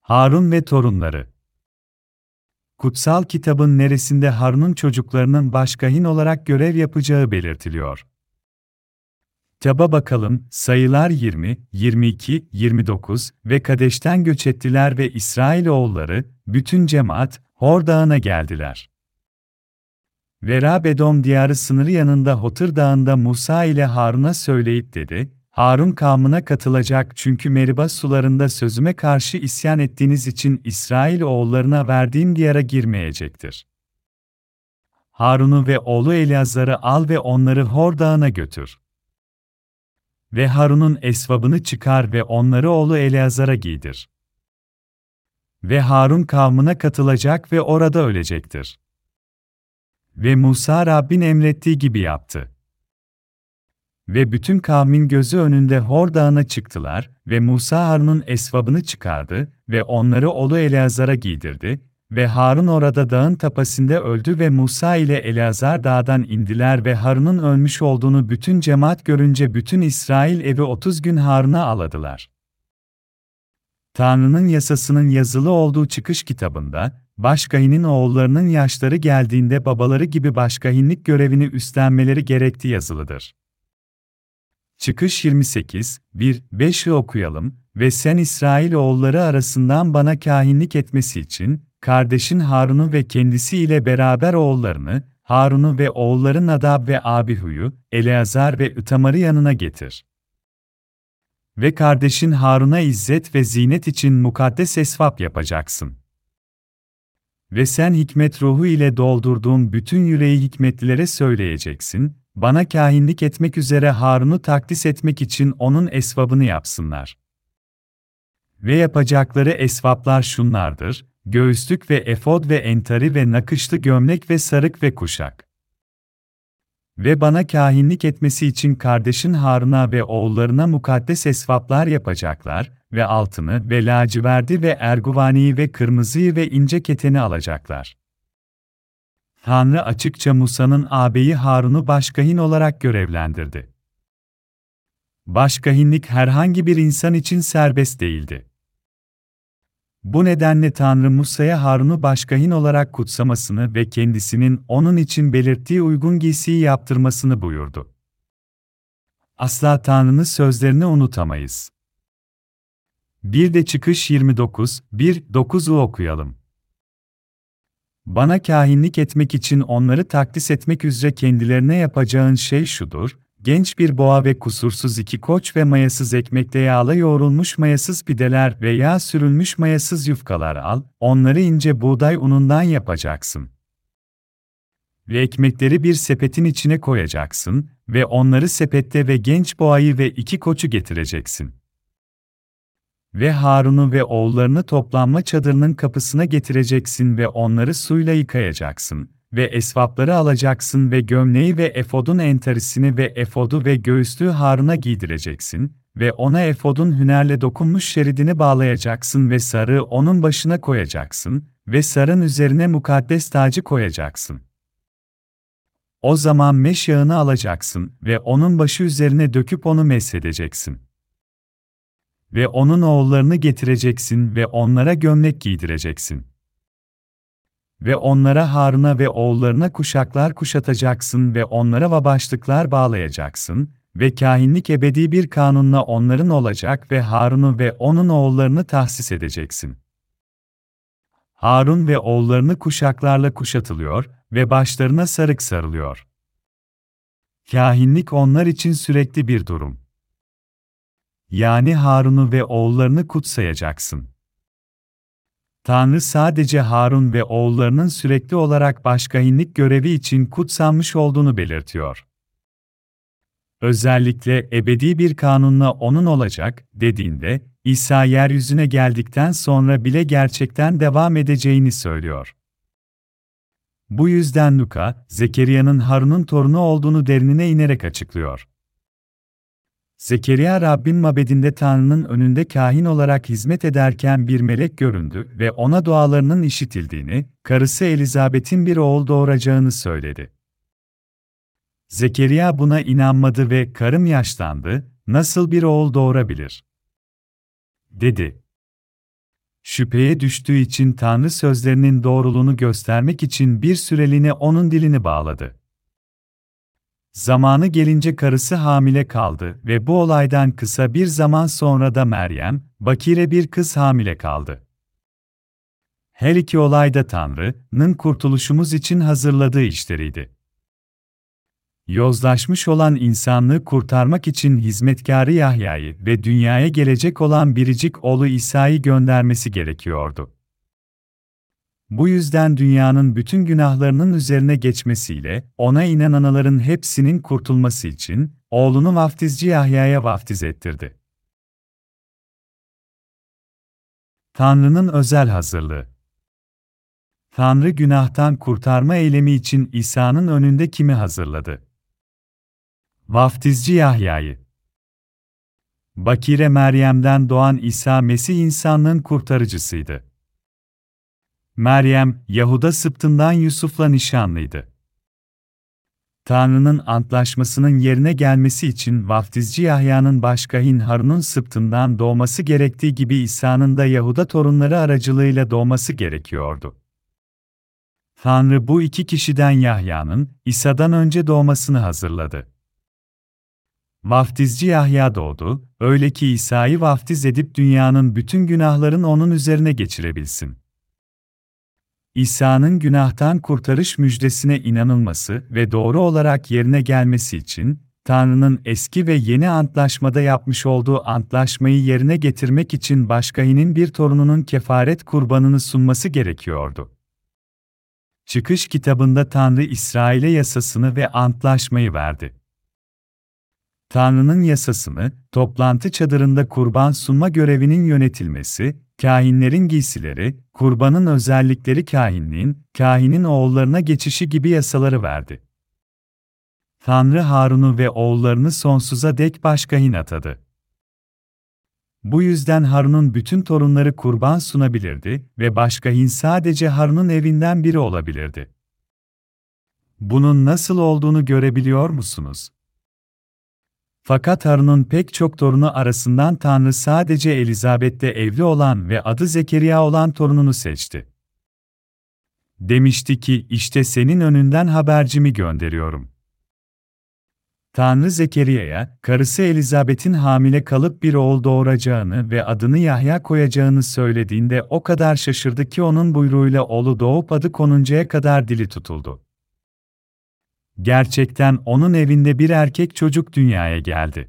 Harun ve torunları kutsal kitabın neresinde Harun'un çocuklarının başkahin olarak görev yapacağı belirtiliyor. Taba bakalım, sayılar 20, 22, 29 ve Kadeş'ten göç ettiler ve İsrail oğulları, bütün cemaat, Hor Dağı'na geldiler. Ve Rab diyarı sınırı yanında Hotır Dağı'nda Musa ile Harun'a söyleyip dedi, Harun kavmına katılacak çünkü Meriba sularında sözüme karşı isyan ettiğiniz için İsrail oğullarına verdiğim diyara girmeyecektir. Harun'u ve oğlu Eleazar'ı al ve onları Hor Dağı'na götür. Ve Harun'un esvabını çıkar ve onları oğlu Eleazar'a giydir. Ve Harun kavmına katılacak ve orada ölecektir. Ve Musa Rabbin emrettiği gibi yaptı. Ve bütün kavmin gözü önünde Hor Dağı'na çıktılar ve Musa Harun'un esvabını çıkardı ve onları oğlu Eleazar'a giydirdi ve Harun orada dağın tepesinde öldü ve Musa ile Eleazar dağdan indiler ve Harun'un ölmüş olduğunu bütün cemaat görünce bütün İsrail evi 30 gün Harun'a aladılar. Tanrı'nın yasasının yazılı olduğu çıkış kitabında, başkahinin oğullarının yaşları geldiğinde babaları gibi başkahinlik görevini üstlenmeleri gerektiği yazılıdır. Çıkış 28, 1, 5'i okuyalım ve sen İsrail oğulları arasından bana kahinlik etmesi için, kardeşin Harun'u ve kendisiyle beraber oğullarını, Harun'u ve oğulları Nadab ve Abihu'yu, Eleazar ve Itamar'ı yanına getir. Ve kardeşin Harun'a izzet ve zinet için mukaddes esvap yapacaksın. Ve sen hikmet ruhu ile doldurduğun bütün yüreği hikmetlilere söyleyeceksin, bana kahinlik etmek üzere Harun'u takdis etmek için onun esvabını yapsınlar. Ve yapacakları esvaplar şunlardır, göğüslük ve efod ve entari ve nakışlı gömlek ve sarık ve kuşak. Ve bana kahinlik etmesi için kardeşin Harun'a ve oğullarına mukaddes esvaplar yapacaklar ve altını ve laciverdi ve erguvaniyi ve kırmızıyı ve ince keteni alacaklar. Tanrı açıkça Musa'nın ağabeyi Harun'u başkahin olarak görevlendirdi. Başkahinlik herhangi bir insan için serbest değildi. Bu nedenle Tanrı Musa'ya Harun'u başkahin olarak kutsamasını ve kendisinin onun için belirttiği uygun giysiyi yaptırmasını buyurdu. Asla Tanrı'nın sözlerini unutamayız. Bir de çıkış 29, 1-9'u okuyalım. Bana kahinlik etmek için onları takdis etmek üzere kendilerine yapacağın şey şudur, genç bir boğa ve kusursuz iki koç ve mayasız ekmekte yağla yoğrulmuş mayasız pideler ve yağ sürülmüş mayasız yufkalar al, onları ince buğday unundan yapacaksın. Ve ekmekleri bir sepetin içine koyacaksın ve onları sepette ve genç boğayı ve iki koçu getireceksin. Ve Harun'u ve oğullarını toplanma çadırının kapısına getireceksin ve onları suyla yıkayacaksın ve esvapları alacaksın ve gömleği ve efodun entarisini ve efodu ve göğüslüğü Harun'a giydireceksin ve ona efodun hünerle dokunmuş şeridini bağlayacaksın ve sarığı onun başına koyacaksın ve sarın üzerine mukaddes tacı koyacaksın. O zaman meş yağını alacaksın ve onun başı üzerine döküp onu mesedeceksin. Ve onun oğullarını getireceksin ve onlara gömlek giydireceksin. Ve onlara Harun'a ve oğullarına kuşaklar kuşatacaksın ve onlara vabaşlıklar bağlayacaksın ve kahinlik ebedi bir kanunla onların olacak ve Harun'u ve onun oğullarını tahsis edeceksin. Harun ve oğullarını kuşaklarla kuşatılıyor ve başlarına sarık sarılıyor. Kahinlik onlar için sürekli bir durum. Yani Harun'u ve oğullarını kutsayacaksın. Tanrı sadece Harun ve oğullarının sürekli olarak başkahinlik görevi için kutsanmış olduğunu belirtiyor. Özellikle ebedi bir kanunla onun olacak dediğinde, İsa yeryüzüne geldikten sonra bile gerçekten devam edeceğini söylüyor. Bu yüzden Luka, Zekeriya'nın Harun'un torunu olduğunu derinine inerek açıklıyor. Zekeriya Rabbin mabedinde Tanrı'nın önünde kahin olarak hizmet ederken bir melek göründü ve ona dualarının işitildiğini, karısı Elizabet'in bir oğul doğuracağını söyledi. Zekeriya buna inanmadı ve karım yaşlandı, nasıl bir oğul doğurabilir? dedi. Şüpheye düştüğü için Tanrı sözlerinin doğruluğunu göstermek için bir süreliğine onun dilini bağladı. Zamanı gelince karısı hamile kaldı ve bu olaydan kısa bir zaman sonra da Meryem, bakire bir kız hamile kaldı. Her iki olay da Tanrı'nın kurtuluşumuz için hazırladığı işleriydi. Yozlaşmış olan insanlığı kurtarmak için hizmetkarı Yahya'yı ve dünyaya gelecek olan biricik oğlu İsa'yı göndermesi gerekiyordu. Bu yüzden dünyanın bütün günahlarının üzerine geçmesiyle, ona inananların hepsinin kurtulması için, oğlunu vaftizci Yahya'ya vaftiz ettirdi. Tanrı'nın özel hazırlığı Tanrı günahtan kurtarma eylemi için İsa'nın önünde kimi hazırladı? Vaftizci Yahya'yı. Bakire Meryem'den doğan İsa Mesih insanlığın kurtarıcısıydı. Meryem, Yahuda sıptından Yusuf'la nişanlıydı. Tanrı'nın antlaşmasının yerine gelmesi için vaftizci Yahya'nın başkahin Harun'un sıptından doğması gerektiği gibi İsa'nın da Yahuda torunları aracılığıyla doğması gerekiyordu. Tanrı bu iki kişiden Yahya'nın, İsa'dan önce doğmasını hazırladı. Vaftizci Yahya doğdu, öyle ki İsa'yı vaftiz edip dünyanın bütün günahlarını onun üzerine geçirebilsin. İsa'nın günahtan kurtarış müjdesine inanılması ve doğru olarak yerine gelmesi için, Tanrı'nın eski ve yeni antlaşmada yapmış olduğu antlaşmayı yerine getirmek için başkahinin bir torununun kefaret kurbanını sunması gerekiyordu. Çıkış kitabında Tanrı İsrail'e yasasını ve antlaşmayı verdi. Tanrı'nın yasasını, toplantı çadırında kurban sunma görevinin yönetilmesi, kahinlerin giysileri, kurbanın özellikleri kahinliğin, kahinin oğullarına geçişi gibi yasaları verdi. Tanrı Harun'u ve oğullarını sonsuza dek başkahin atadı. Bu yüzden Harun'un bütün torunları kurban sunabilirdi ve başkahin sadece Harun'un evinden biri olabilirdi. Bunun nasıl olduğunu görebiliyor musunuz? Fakat Harun'un pek çok torunu arasından Tanrı sadece Elizabeth'te evli olan ve adı Zekeriya olan torununu seçti. Demişti ki, işte senin önünden habercimi gönderiyorum. Tanrı Zekeriya'ya, karısı Elizabeth'in hamile kalıp bir oğul doğuracağını ve adını Yahya koyacağını söylediğinde o kadar şaşırdı ki onun buyruğuyla oğlu doğup adı konuncaya kadar dili tutuldu. Gerçekten onun evinde bir erkek çocuk dünyaya geldi.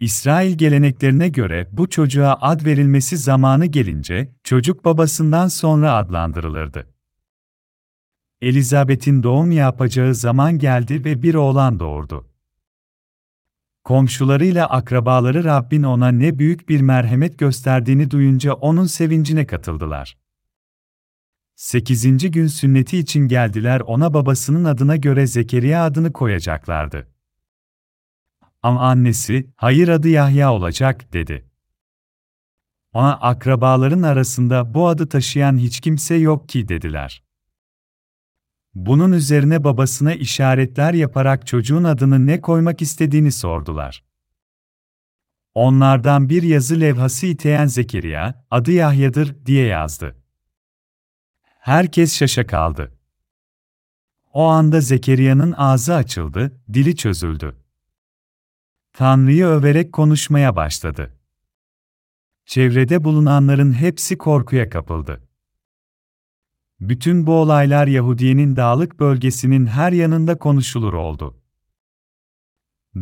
İsrail geleneklerine göre bu çocuğa ad verilmesi zamanı gelince çocuk babasından sonra adlandırılırdı. Elizabeth'in doğum yapacağı zaman geldi ve bir oğlan doğurdu. Komşularıyla akrabaları Rabbin ona ne büyük bir merhamet gösterdiğini duyunca onun sevincine katıldılar. Sekizinci gün sünneti için geldiler ona babasının adına göre Zekeriya adını koyacaklardı. Ama annesi, hayır adı Yahya olacak, dedi. Ona akrabaların arasında bu adı taşıyan hiç kimse yok ki dediler. Bunun üzerine babasına işaretler yaparak çocuğun adını ne koymak istediğini sordular. Onlardan bir yazı levhası iteyen Zekeriya, adı Yahya'dır diye yazdı. Herkes şaşa kaldı. O anda Zekeriya'nın ağzı açıldı, dili çözüldü. Tanrı'yı överek konuşmaya başladı. Çevrede bulunanların hepsi korkuya kapıldı. Bütün bu olaylar Yahudiye'nin dağlık bölgesinin her yanında konuşulur oldu.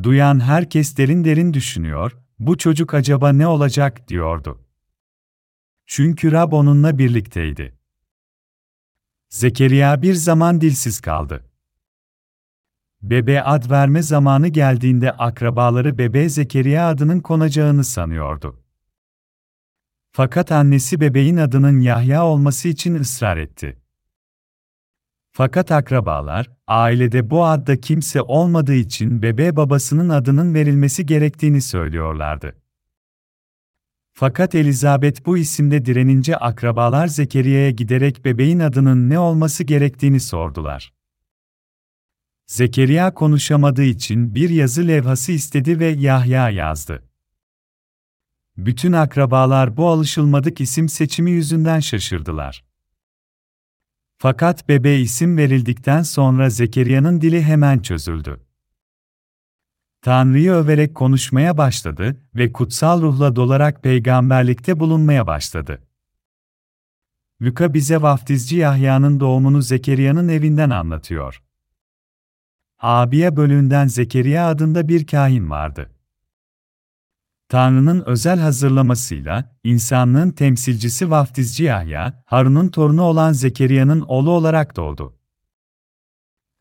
Duyan herkes derin derin düşünüyor, bu çocuk acaba ne olacak diyordu. Çünkü Rab onunla birlikteydi. Zekeriya bir zaman dilsiz kaldı. Bebe ad verme zamanı geldiğinde akrabaları bebe Zekeriya adının konacağını sanıyordu. Fakat annesi bebeğin adının Yahya olması için ısrar etti. Fakat akrabalar, ailede bu adda kimse olmadığı için bebe babasının adının verilmesi gerektiğini söylüyorlardı. Fakat Elizabeth bu isimde direnince akrabalar Zekeriya'ya giderek bebeğin adının ne olması gerektiğini sordular. Zekeriya konuşamadığı için bir yazı levhası istedi ve Yahya yazdı. Bütün akrabalar bu alışılmadık isim seçimi yüzünden şaşırdılar. Fakat bebe isim verildikten sonra Zekeriya'nın dili hemen çözüldü. Tanrı'yı överek konuşmaya başladı ve kutsal ruhla dolarak peygamberlikte bulunmaya başladı. Luka bize vaftizci Yahya'nın doğumunu Zekeriya'nın evinden anlatıyor. Abiye bölüğünden Zekeriya adında bir kahin vardı. Tanrı'nın özel hazırlamasıyla, insanlığın temsilcisi vaftizci Yahya, Harun'un torunu olan Zekeriya'nın oğlu olarak doğdu.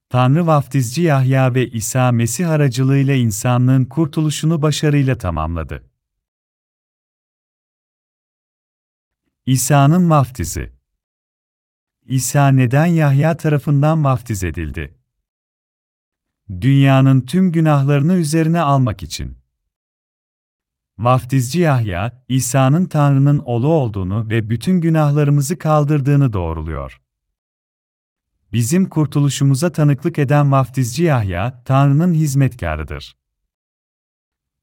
Tanrı vaftizci Yahya ve İsa Mesih aracılığıyla insanlığın kurtuluşunu başarıyla tamamladı. İsa'nın vaftizi İsa neden Yahya tarafından vaftiz edildi? Dünyanın tüm günahlarını üzerine almak için. Vaftizci Yahya, İsa'nın Tanrı'nın oğlu olduğunu ve bütün günahlarımızı kaldırdığını doğruluyor. Bizim kurtuluşumuza tanıklık eden vaftizci Yahya, Tanrı'nın hizmetkarıdır.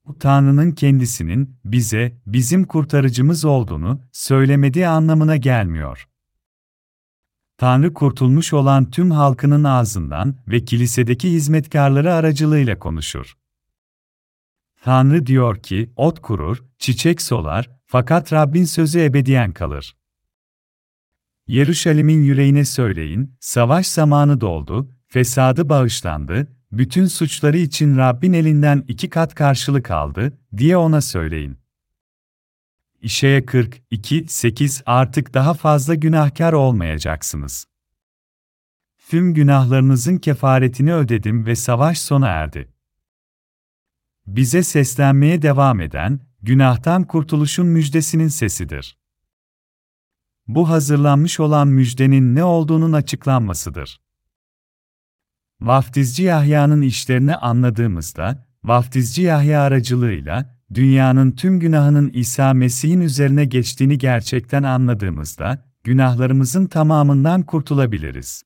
Bu Tanrı'nın kendisinin bize, bizim kurtarıcımız olduğunu söylemediği anlamına gelmiyor. Tanrı kurtulmuş olan tüm halkının ağzından ve kilisedeki hizmetkarları aracılığıyla konuşur. Tanrı diyor ki, ot kurur, çiçek solar, fakat Rabbin sözü ebediyen kalır. Yeruşalim'in yüreğine söyleyin, savaş zamanı doldu, fesadı bağışlandı, bütün suçları için Rabbin elinden iki kat karşılık aldı, diye ona söyleyin. İşeye 42, 8 artık daha fazla günahkar olmayacaksınız. Tüm günahlarınızın kefaretini ödedim ve savaş sona erdi. Bize seslenmeye devam eden, günahtan kurtuluşun müjdesinin sesidir. Bu hazırlanmış olan müjdenin ne olduğunun açıklanmasıdır. Vaftizci Yahya'nın işlerini anladığımızda, Vaftizci Yahya aracılığıyla, dünyanın tüm günahının İsa Mesih'in üzerine geçtiğini gerçekten anladığımızda, günahlarımızın tamamından kurtulabiliriz.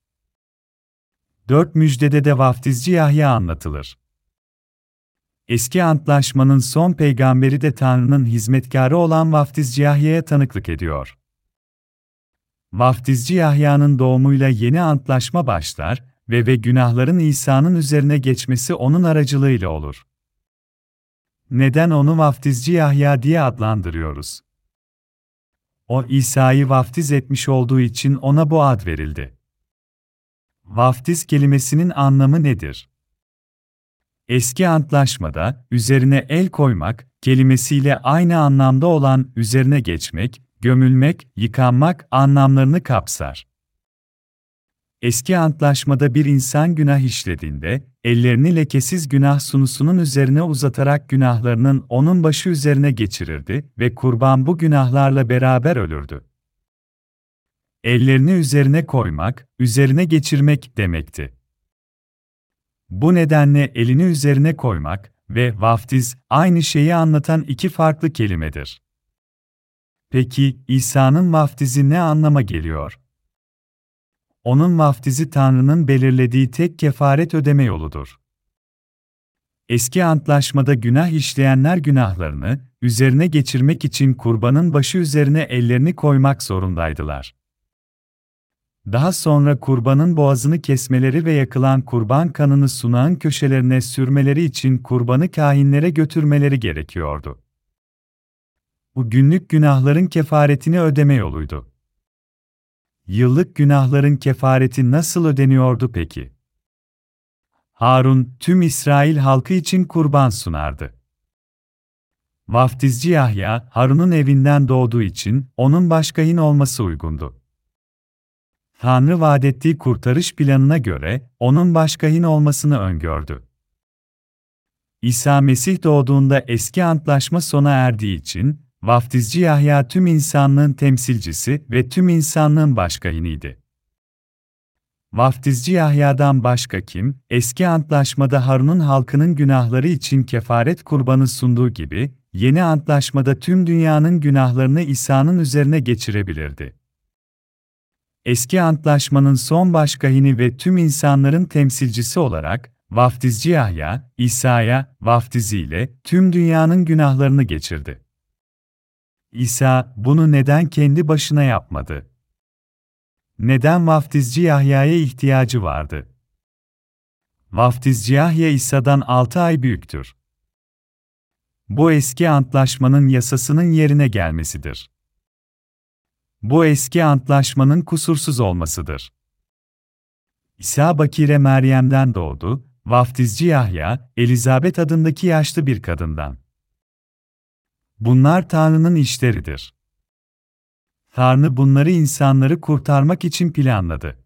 Dört müjdede de Vaftizci Yahya anlatılır. Eski Antlaşmanın son peygamberi de Tanrı'nın hizmetkarı olan Vaftizci Yahya'ya tanıklık ediyor. Vaftizci Yahya'nın doğumuyla yeni antlaşma başlar ve ve günahların İsa'nın üzerine geçmesi onun aracılığıyla olur. Neden onu Vaftizci Yahya diye adlandırıyoruz? O İsa'yı vaftiz etmiş olduğu için ona bu ad verildi. Vaftiz kelimesinin anlamı nedir? Eski antlaşmada üzerine el koymak kelimesiyle aynı anlamda olan üzerine geçmek, gömülmek, yıkanmak anlamlarını kapsar. Eski antlaşmada bir insan günah işlediğinde, ellerini lekesiz günah sunusunun üzerine uzatarak günahlarının onun başı üzerine geçirirdi ve kurban bu günahlarla beraber ölürdü. Ellerini üzerine koymak, üzerine geçirmek demekti. Bu nedenle elini üzerine koymak ve vaftiz aynı şeyi anlatan iki farklı kelimedir. Peki İsa'nın vaftizi ne anlama geliyor? Onun vaftizi Tanrı'nın belirlediği tek kefaret ödeme yoludur. Eski antlaşmada günah işleyenler günahlarını üzerine geçirmek için kurbanın başı üzerine ellerini koymak zorundaydılar. Daha sonra kurbanın boğazını kesmeleri ve yakılan kurban kanını sunağın köşelerine sürmeleri için kurbanı kahinlere götürmeleri gerekiyordu. Bu günlük günahların kefaretini ödeme yoluydu. Yıllık günahların kefareti nasıl ödeniyordu peki? Harun, tüm İsrail halkı için kurban sunardı. Vaftizci Yahya, Harun'un evinden doğduğu için onun başkayın olması uygundu. Tanrı vaat kurtarış planına göre onun başkahin olmasını öngördü. İsa Mesih doğduğunda eski antlaşma sona erdiği için Vaftizci Yahya tüm insanlığın temsilcisi ve tüm insanlığın başkahiniydi. Vaftizci Yahya'dan başka kim, eski antlaşmada Harun'un halkının günahları için kefaret kurbanı sunduğu gibi, yeni antlaşmada tüm dünyanın günahlarını İsa'nın üzerine geçirebilirdi. Eski antlaşmanın son başkahini ve tüm insanların temsilcisi olarak, Vaftizci Yahya, İsa'ya, vaftiziyle tüm dünyanın günahlarını geçirdi. İsa, bunu neden kendi başına yapmadı? Neden vaftizci Yahya'ya ihtiyacı vardı? Vaftizci Yahya İsa'dan 6 ay büyüktür. Bu eski antlaşmanın yasasının yerine gelmesidir. Bu eski antlaşmanın kusursuz olmasıdır. İsa Bakire Meryem'den doğdu, vaftizci Yahya, Elizabet adındaki yaşlı bir kadından. Bunlar Tanrı'nın işleridir. Tanrı bunları insanları kurtarmak için planladı.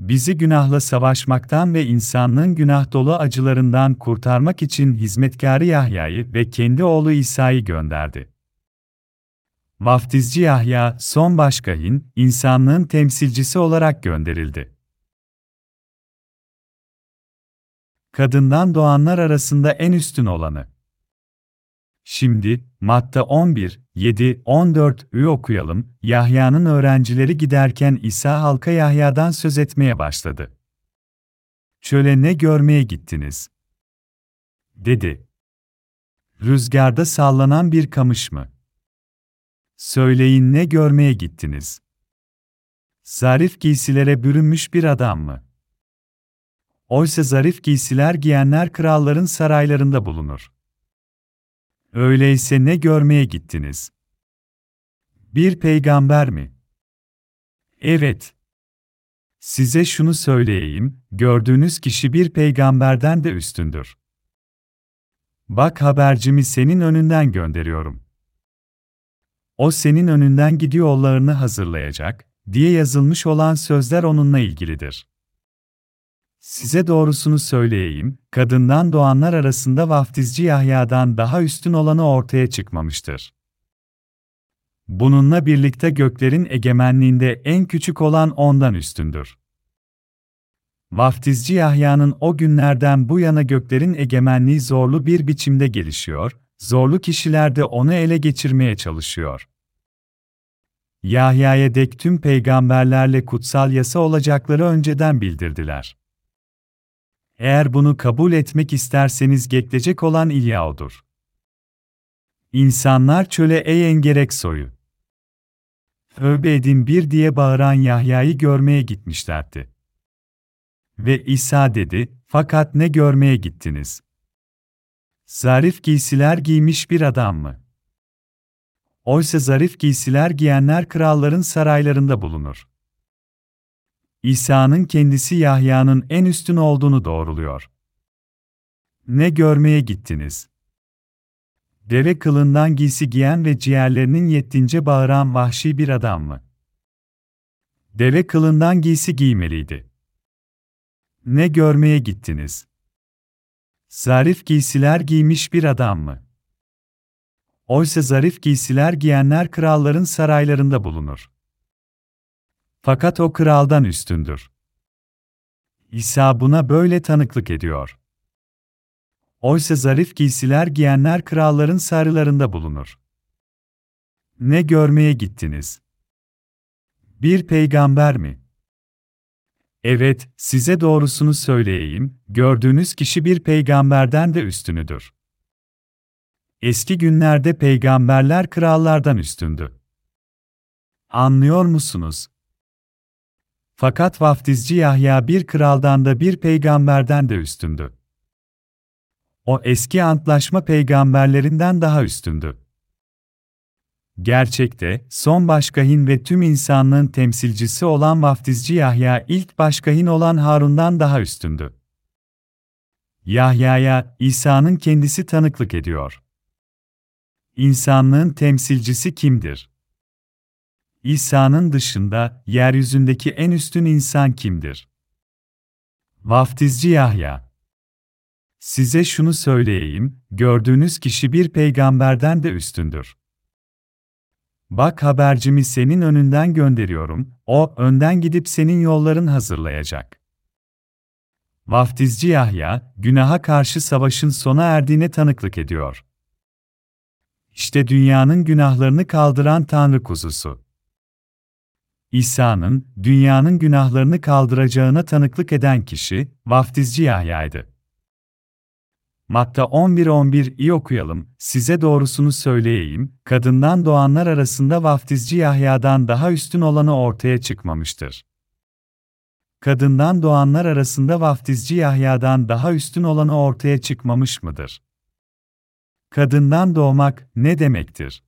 Bizi günahla savaşmaktan ve insanlığın günah dolu acılarından kurtarmak için hizmetkarı Yahya'yı ve kendi oğlu İsa'yı gönderdi. Vaftizci Yahya, son başkahin, insanlığın temsilcisi olarak gönderildi. Kadından doğanlar arasında en üstün olanı. Şimdi, Matta 11, 7, 14 ü okuyalım. Yahya'nın öğrencileri giderken İsa halka Yahya'dan söz etmeye başladı. Çöle ne görmeye gittiniz? Dedi. Rüzgarda sallanan bir kamış mı? Söyleyin ne görmeye gittiniz? Zarif giysilere bürünmüş bir adam mı? Oysa zarif giysiler giyenler kralların saraylarında bulunur. Öyleyse ne görmeye gittiniz? Bir peygamber mi? Evet. Size şunu söyleyeyim, gördüğünüz kişi bir peygamberden de üstündür. Bak habercimi senin önünden gönderiyorum. O senin önünden gidiyor yollarını hazırlayacak, diye yazılmış olan sözler onunla ilgilidir. Size doğrusunu söyleyeyim, kadından doğanlar arasında vaftizci Yahya'dan daha üstün olanı ortaya çıkmamıştır. Bununla birlikte göklerin egemenliğinde en küçük olan ondan üstündür. Vaftizci Yahya'nın o günlerden bu yana göklerin egemenliği zorlu bir biçimde gelişiyor, zorlu kişiler de onu ele geçirmeye çalışıyor. Yahya'ya dek tüm peygamberlerle kutsal yasa olacakları önceden bildirdiler. Eğer bunu kabul etmek isterseniz gelecek olan İlya'odur. İnsanlar çöle ey engerek soyu. Tövbe edin bir diye bağıran Yahya'yı görmeye gitmişlerdi. Ve İsa dedi, fakat ne görmeye gittiniz? Zarif giysiler giymiş bir adam mı? Oysa zarif giysiler giyenler kralların saraylarında bulunur. İsa'nın kendisi Yahya'nın en üstün olduğunu doğruluyor. Ne görmeye gittiniz? Deve kılından giysi giyen ve ciğerlerinin yettince bağıran vahşi bir adam mı? Deve kılından giysi giymeliydi. Ne görmeye gittiniz? Zarif giysiler giymiş bir adam mı? Oysa zarif giysiler giyenler kralların saraylarında bulunur. Fakat o kraldan üstündür. İsa buna böyle tanıklık ediyor. Oysa zarif giysiler giyenler kralların sarılarında bulunur. Ne görmeye gittiniz? Bir peygamber mi? Evet, size doğrusunu söyleyeyim, gördüğünüz kişi bir peygamberden de üstünüdür. Eski günlerde peygamberler krallardan üstündü. Anlıyor musunuz? Fakat vaftizci Yahya bir kraldan da bir peygamberden de üstündü. O eski antlaşma peygamberlerinden daha üstündü. Gerçekte, son başkahin ve tüm insanlığın temsilcisi olan vaftizci Yahya ilk başkahin olan Harun'dan daha üstündü. Yahya'ya İsa'nın kendisi tanıklık ediyor. İnsanlığın temsilcisi kimdir? İsa'nın dışında yeryüzündeki en üstün insan kimdir? Vaftizci Yahya. Size şunu söyleyeyim, gördüğünüz kişi bir peygamberden de üstündür. Bak habercimi senin önünden gönderiyorum, o önden gidip senin yolların hazırlayacak. Vaftizci Yahya, günaha karşı savaşın sona erdiğine tanıklık ediyor. İşte dünyanın günahlarını kaldıran Tanrı kuzusu. İsa'nın, dünyanın günahlarını kaldıracağına tanıklık eden kişi, vaftizci Yahya'ydı. Matta 11-11 iyi okuyalım, size doğrusunu söyleyeyim, kadından doğanlar arasında vaftizci Yahya'dan daha üstün olanı ortaya çıkmamıştır. Kadından doğanlar arasında vaftizci Yahya'dan daha üstün olanı ortaya çıkmamış mıdır? Kadından doğmak ne demektir?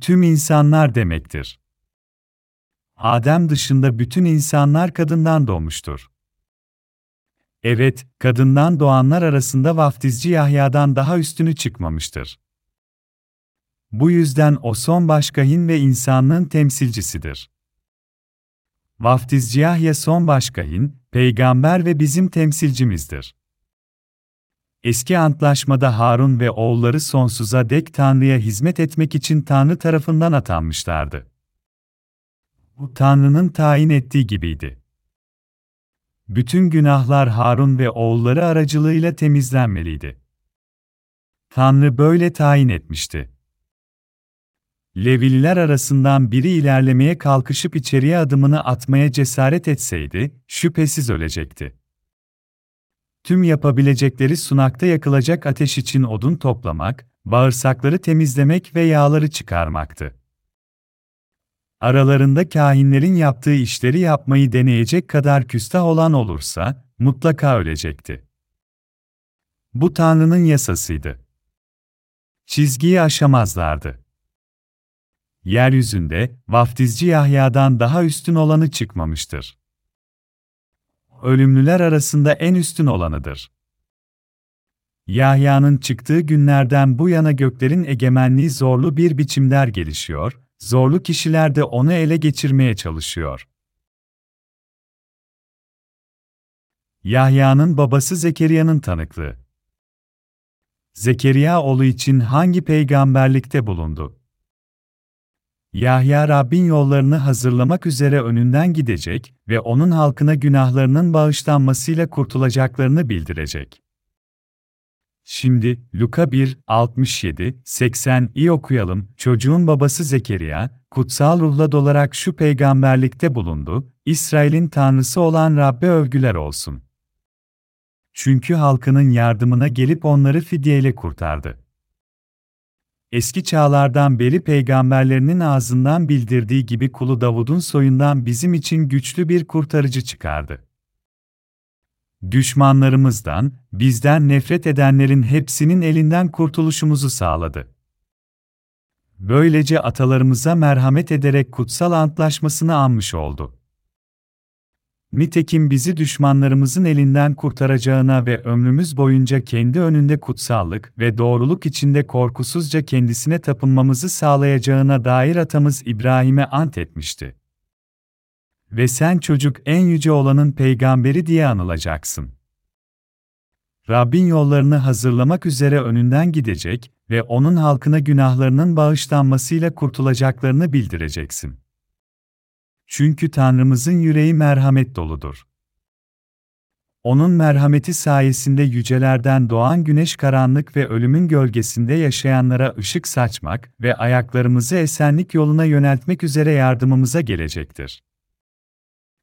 Tüm insanlar demektir. Adem dışında bütün insanlar kadından doğmuştur. Evet, kadından doğanlar arasında vaftizci Yahya'dan daha üstünü çıkmamıştır. Bu yüzden o son başkahin ve insanlığın temsilcisidir. Vaftizci Yahya son başkahin, peygamber ve bizim temsilcimizdir. Eski antlaşmada Harun ve oğulları sonsuza dek Tanrı'ya hizmet etmek için Tanrı tarafından atanmışlardı. Bu Tanrı'nın tayin ettiği gibiydi. Bütün günahlar Harun ve oğulları aracılığıyla temizlenmeliydi. Tanrı böyle tayin etmişti. Levililer arasından biri ilerlemeye kalkışıp içeriye adımını atmaya cesaret etseydi, şüphesiz ölecekti. Tüm yapabilecekleri sunakta yakılacak ateş için odun toplamak, bağırsakları temizlemek ve yağları çıkarmaktı. Aralarında kahinlerin yaptığı işleri yapmayı deneyecek kadar küstah olan olursa, mutlaka ölecekti. Bu Tanrı'nın yasasıydı. Çizgiyi aşamazlardı. Yeryüzünde, vaftizci Yahya'dan daha üstün olanı çıkmamıştır. Ölümlüler arasında en üstün olanıdır. Yahya'nın çıktığı günlerden bu yana göklerin egemenliği zorlu bir biçimler gelişiyor, zorlu kişiler de onu ele geçirmeye çalışıyor. Yahya'nın babası Zekeriya'nın tanıklığı. Zekeriya oğlu için hangi peygamberlikte bulundu? Yahya Rabbin yollarını hazırlamak üzere önünden gidecek ve onun halkına günahlarının bağışlanmasıyla kurtulacaklarını bildirecek. Şimdi Luka 1, 67, 80 iyi okuyalım. Çocuğun babası Zekeriya, kutsal ruhla dolarak şu peygamberlikte bulundu, İsrail'in tanrısı olan Rabbe övgüler olsun. Çünkü halkının yardımına gelip onları fidyeyle kurtardı. Eski çağlardan beri peygamberlerinin ağzından bildirdiği gibi kulu Davud'un soyundan bizim için güçlü bir kurtarıcı çıkardı. Düşmanlarımızdan, bizden nefret edenlerin hepsinin elinden kurtuluşumuzu sağladı. Böylece atalarımıza merhamet ederek kutsal antlaşmasını anmış oldu. Nitekim bizi düşmanlarımızın elinden kurtaracağına ve ömrümüz boyunca kendi önünde kutsallık ve doğruluk içinde korkusuzca kendisine tapınmamızı sağlayacağına dair atamız İbrahim'e ant etmişti. Ve sen çocuk en yüce olanın peygamberi diye anılacaksın. Rabbin yollarını hazırlamak üzere önünden gidecek ve onun halkına günahlarının bağışlanmasıyla kurtulacaklarını bildireceksin. Çünkü Tanrımızın yüreği merhamet doludur. Onun merhameti sayesinde yücelerden doğan güneş karanlık ve ölümün gölgesinde yaşayanlara ışık saçmak ve ayaklarımızı esenlik yoluna yöneltmek üzere yardımımıza gelecektir.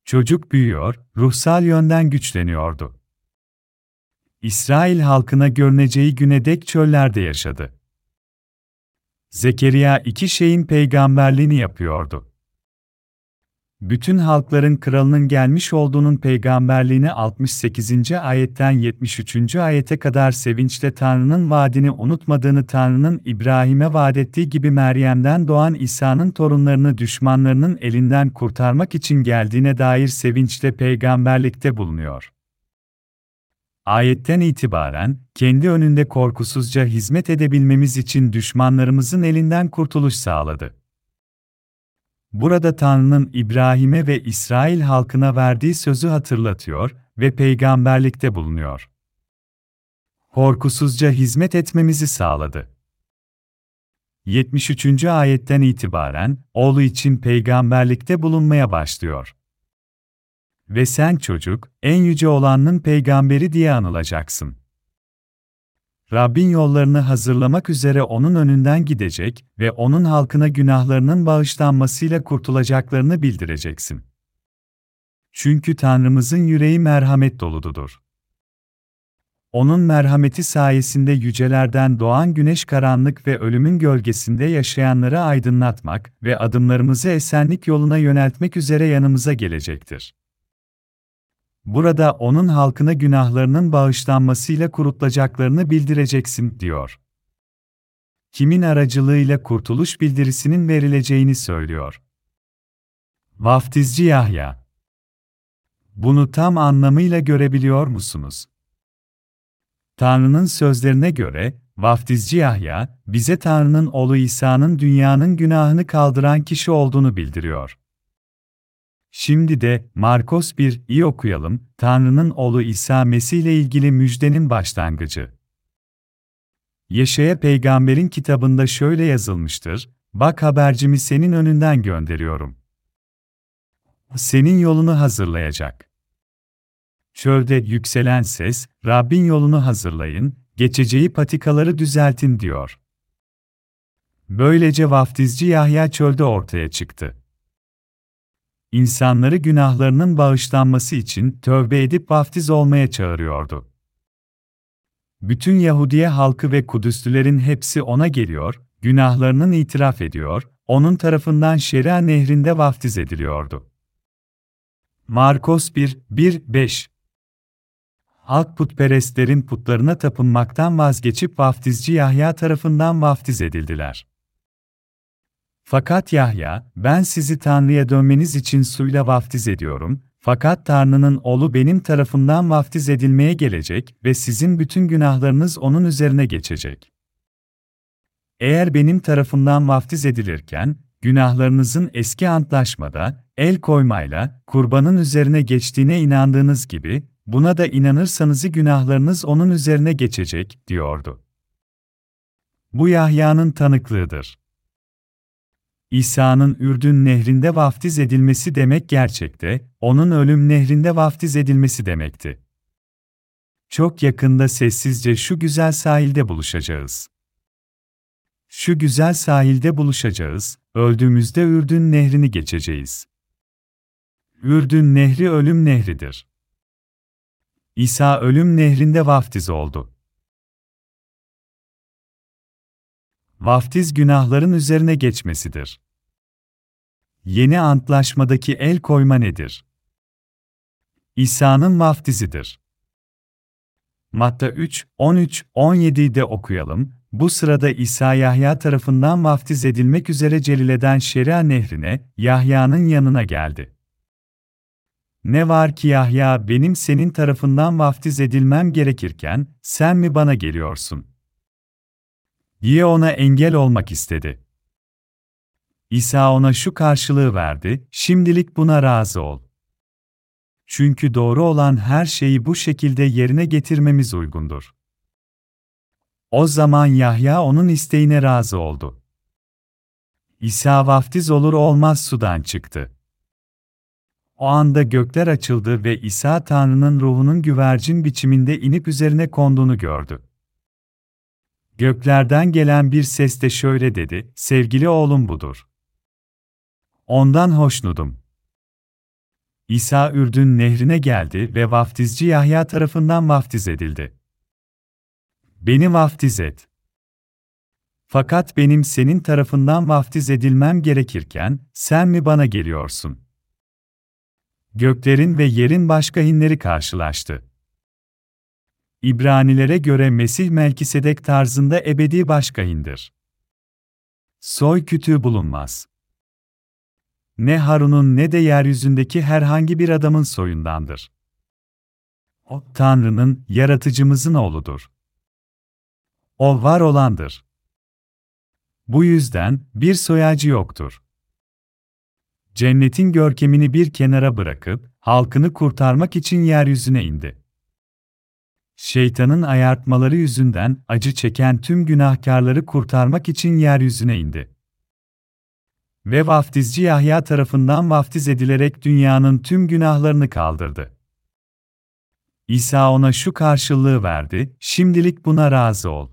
Çocuk büyüyor, ruhsal yönden güçleniyordu. İsrail halkına görüneceği güne dek çöllerde yaşadı. Zekeriya iki şeyin peygamberliğini yapıyordu bütün halkların kralının gelmiş olduğunun peygamberliğini 68. ayetten 73. ayete kadar sevinçle Tanrı'nın vaadini unutmadığını Tanrı'nın İbrahim'e vaat ettiği gibi Meryem'den doğan İsa'nın torunlarını düşmanlarının elinden kurtarmak için geldiğine dair sevinçle peygamberlikte bulunuyor. Ayetten itibaren, kendi önünde korkusuzca hizmet edebilmemiz için düşmanlarımızın elinden kurtuluş sağladı. Burada Tanrı'nın İbrahim'e ve İsrail halkına verdiği sözü hatırlatıyor ve peygamberlikte bulunuyor. Korkusuzca hizmet etmemizi sağladı. 73. ayetten itibaren oğlu için peygamberlikte bulunmaya başlıyor. Ve sen çocuk, en yüce olanın peygamberi diye anılacaksın. Rabbin yollarını hazırlamak üzere onun önünden gidecek ve onun halkına günahlarının bağışlanmasıyla kurtulacaklarını bildireceksin. Çünkü Tanrımızın yüreği merhamet dolududur. Onun merhameti sayesinde yücelerden doğan güneş karanlık ve ölümün gölgesinde yaşayanları aydınlatmak ve adımlarımızı esenlik yoluna yöneltmek üzere yanımıza gelecektir. Burada onun halkına günahlarının bağışlanmasıyla kurutulacaklarını bildireceksin, diyor. Kimin aracılığıyla kurtuluş bildirisinin verileceğini söylüyor. Vaftizci Yahya Bunu tam anlamıyla görebiliyor musunuz? Tanrı'nın sözlerine göre, Vaftizci Yahya, bize Tanrı'nın oğlu İsa'nın dünyanın günahını kaldıran kişi olduğunu bildiriyor. Şimdi de Markos 1 iyi okuyalım. Tanrı'nın oğlu İsa Mesih ile ilgili müjdenin başlangıcı. Yaşaya peygamberin kitabında şöyle yazılmıştır, bak habercimi senin önünden gönderiyorum. Senin yolunu hazırlayacak. Çölde yükselen ses, Rabbin yolunu hazırlayın, geçeceği patikaları düzeltin diyor. Böylece vaftizci Yahya çölde ortaya çıktı. İnsanları günahlarının bağışlanması için tövbe edip vaftiz olmaya çağırıyordu. Bütün Yahudiye halkı ve Kudüslülerin hepsi ona geliyor, günahlarının itiraf ediyor, onun tarafından Şeria nehrinde vaftiz ediliyordu. Markos 1, 1, 5 Halk putperestlerin putlarına tapınmaktan vazgeçip vaftizci Yahya tarafından vaftiz edildiler. Fakat Yahya, ben sizi Tanrı'ya dönmeniz için suyla vaftiz ediyorum, fakat Tanrı'nın oğlu benim tarafından vaftiz edilmeye gelecek ve sizin bütün günahlarınız onun üzerine geçecek. Eğer benim tarafından vaftiz edilirken, günahlarınızın eski antlaşmada, el koymayla, kurbanın üzerine geçtiğine inandığınız gibi, buna da inanırsanız günahlarınız onun üzerine geçecek, diyordu. Bu Yahya'nın tanıklığıdır. İsa'nın Ürdün nehrinde vaftiz edilmesi demek gerçekte, onun ölüm nehrinde vaftiz edilmesi demekti. Çok yakında sessizce şu güzel sahilde buluşacağız. Şu güzel sahilde buluşacağız, öldüğümüzde Ürdün nehrini geçeceğiz. Ürdün nehri ölüm nehridir. İsa ölüm nehrinde vaftiz oldu. Vaftiz günahların üzerine geçmesidir. Yeni antlaşmadaki el koyma nedir? İsa'nın vaftizidir. Matta 3, 13, 17'de okuyalım. Bu sırada İsa Yahya tarafından vaftiz edilmek üzere Celile'den Şeria nehrine, Yahya'nın yanına geldi. Ne var ki Yahya benim senin tarafından vaftiz edilmem gerekirken, sen mi bana geliyorsun?'' Diye ona engel olmak istedi. İsa ona şu karşılığı verdi, şimdilik buna razı ol. Çünkü doğru olan her şeyi bu şekilde yerine getirmemiz uygundur. O zaman Yahya onun isteğine razı oldu. İsa vaftiz olur olmaz sudan çıktı. O anda gökler açıldı ve İsa Tanrı'nın ruhunun güvercin biçiminde inip üzerine konduğunu gördü. Göklerden gelen bir ses de şöyle dedi, sevgili oğlum budur. Ondan hoşnudum. İsa Ürdün nehrine geldi ve vaftizci Yahya tarafından vaftiz edildi. Beni vaftiz et. Fakat benim senin tarafından vaftiz edilmem gerekirken, sen mi bana geliyorsun? Göklerin ve yerin başka hinleri karşılaştı. İbranilere göre Mesih Melkisedek tarzında ebedi başkayındır. Soy kütüğü bulunmaz. Ne Harun'un ne de yeryüzündeki herhangi bir adamın soyundandır. O, Tanrı'nın, yaratıcımızın oğludur. O var olandır. Bu yüzden bir soyacı yoktur. Cennetin görkemini bir kenara bırakıp halkını kurtarmak için yeryüzüne indi. Şeytanın ayartmaları yüzünden acı çeken tüm günahkarları kurtarmak için yeryüzüne indi. Ve vaftizci Yahya tarafından vaftiz edilerek dünyanın tüm günahlarını kaldırdı. İsa ona şu karşılığı verdi, şimdilik buna razı ol.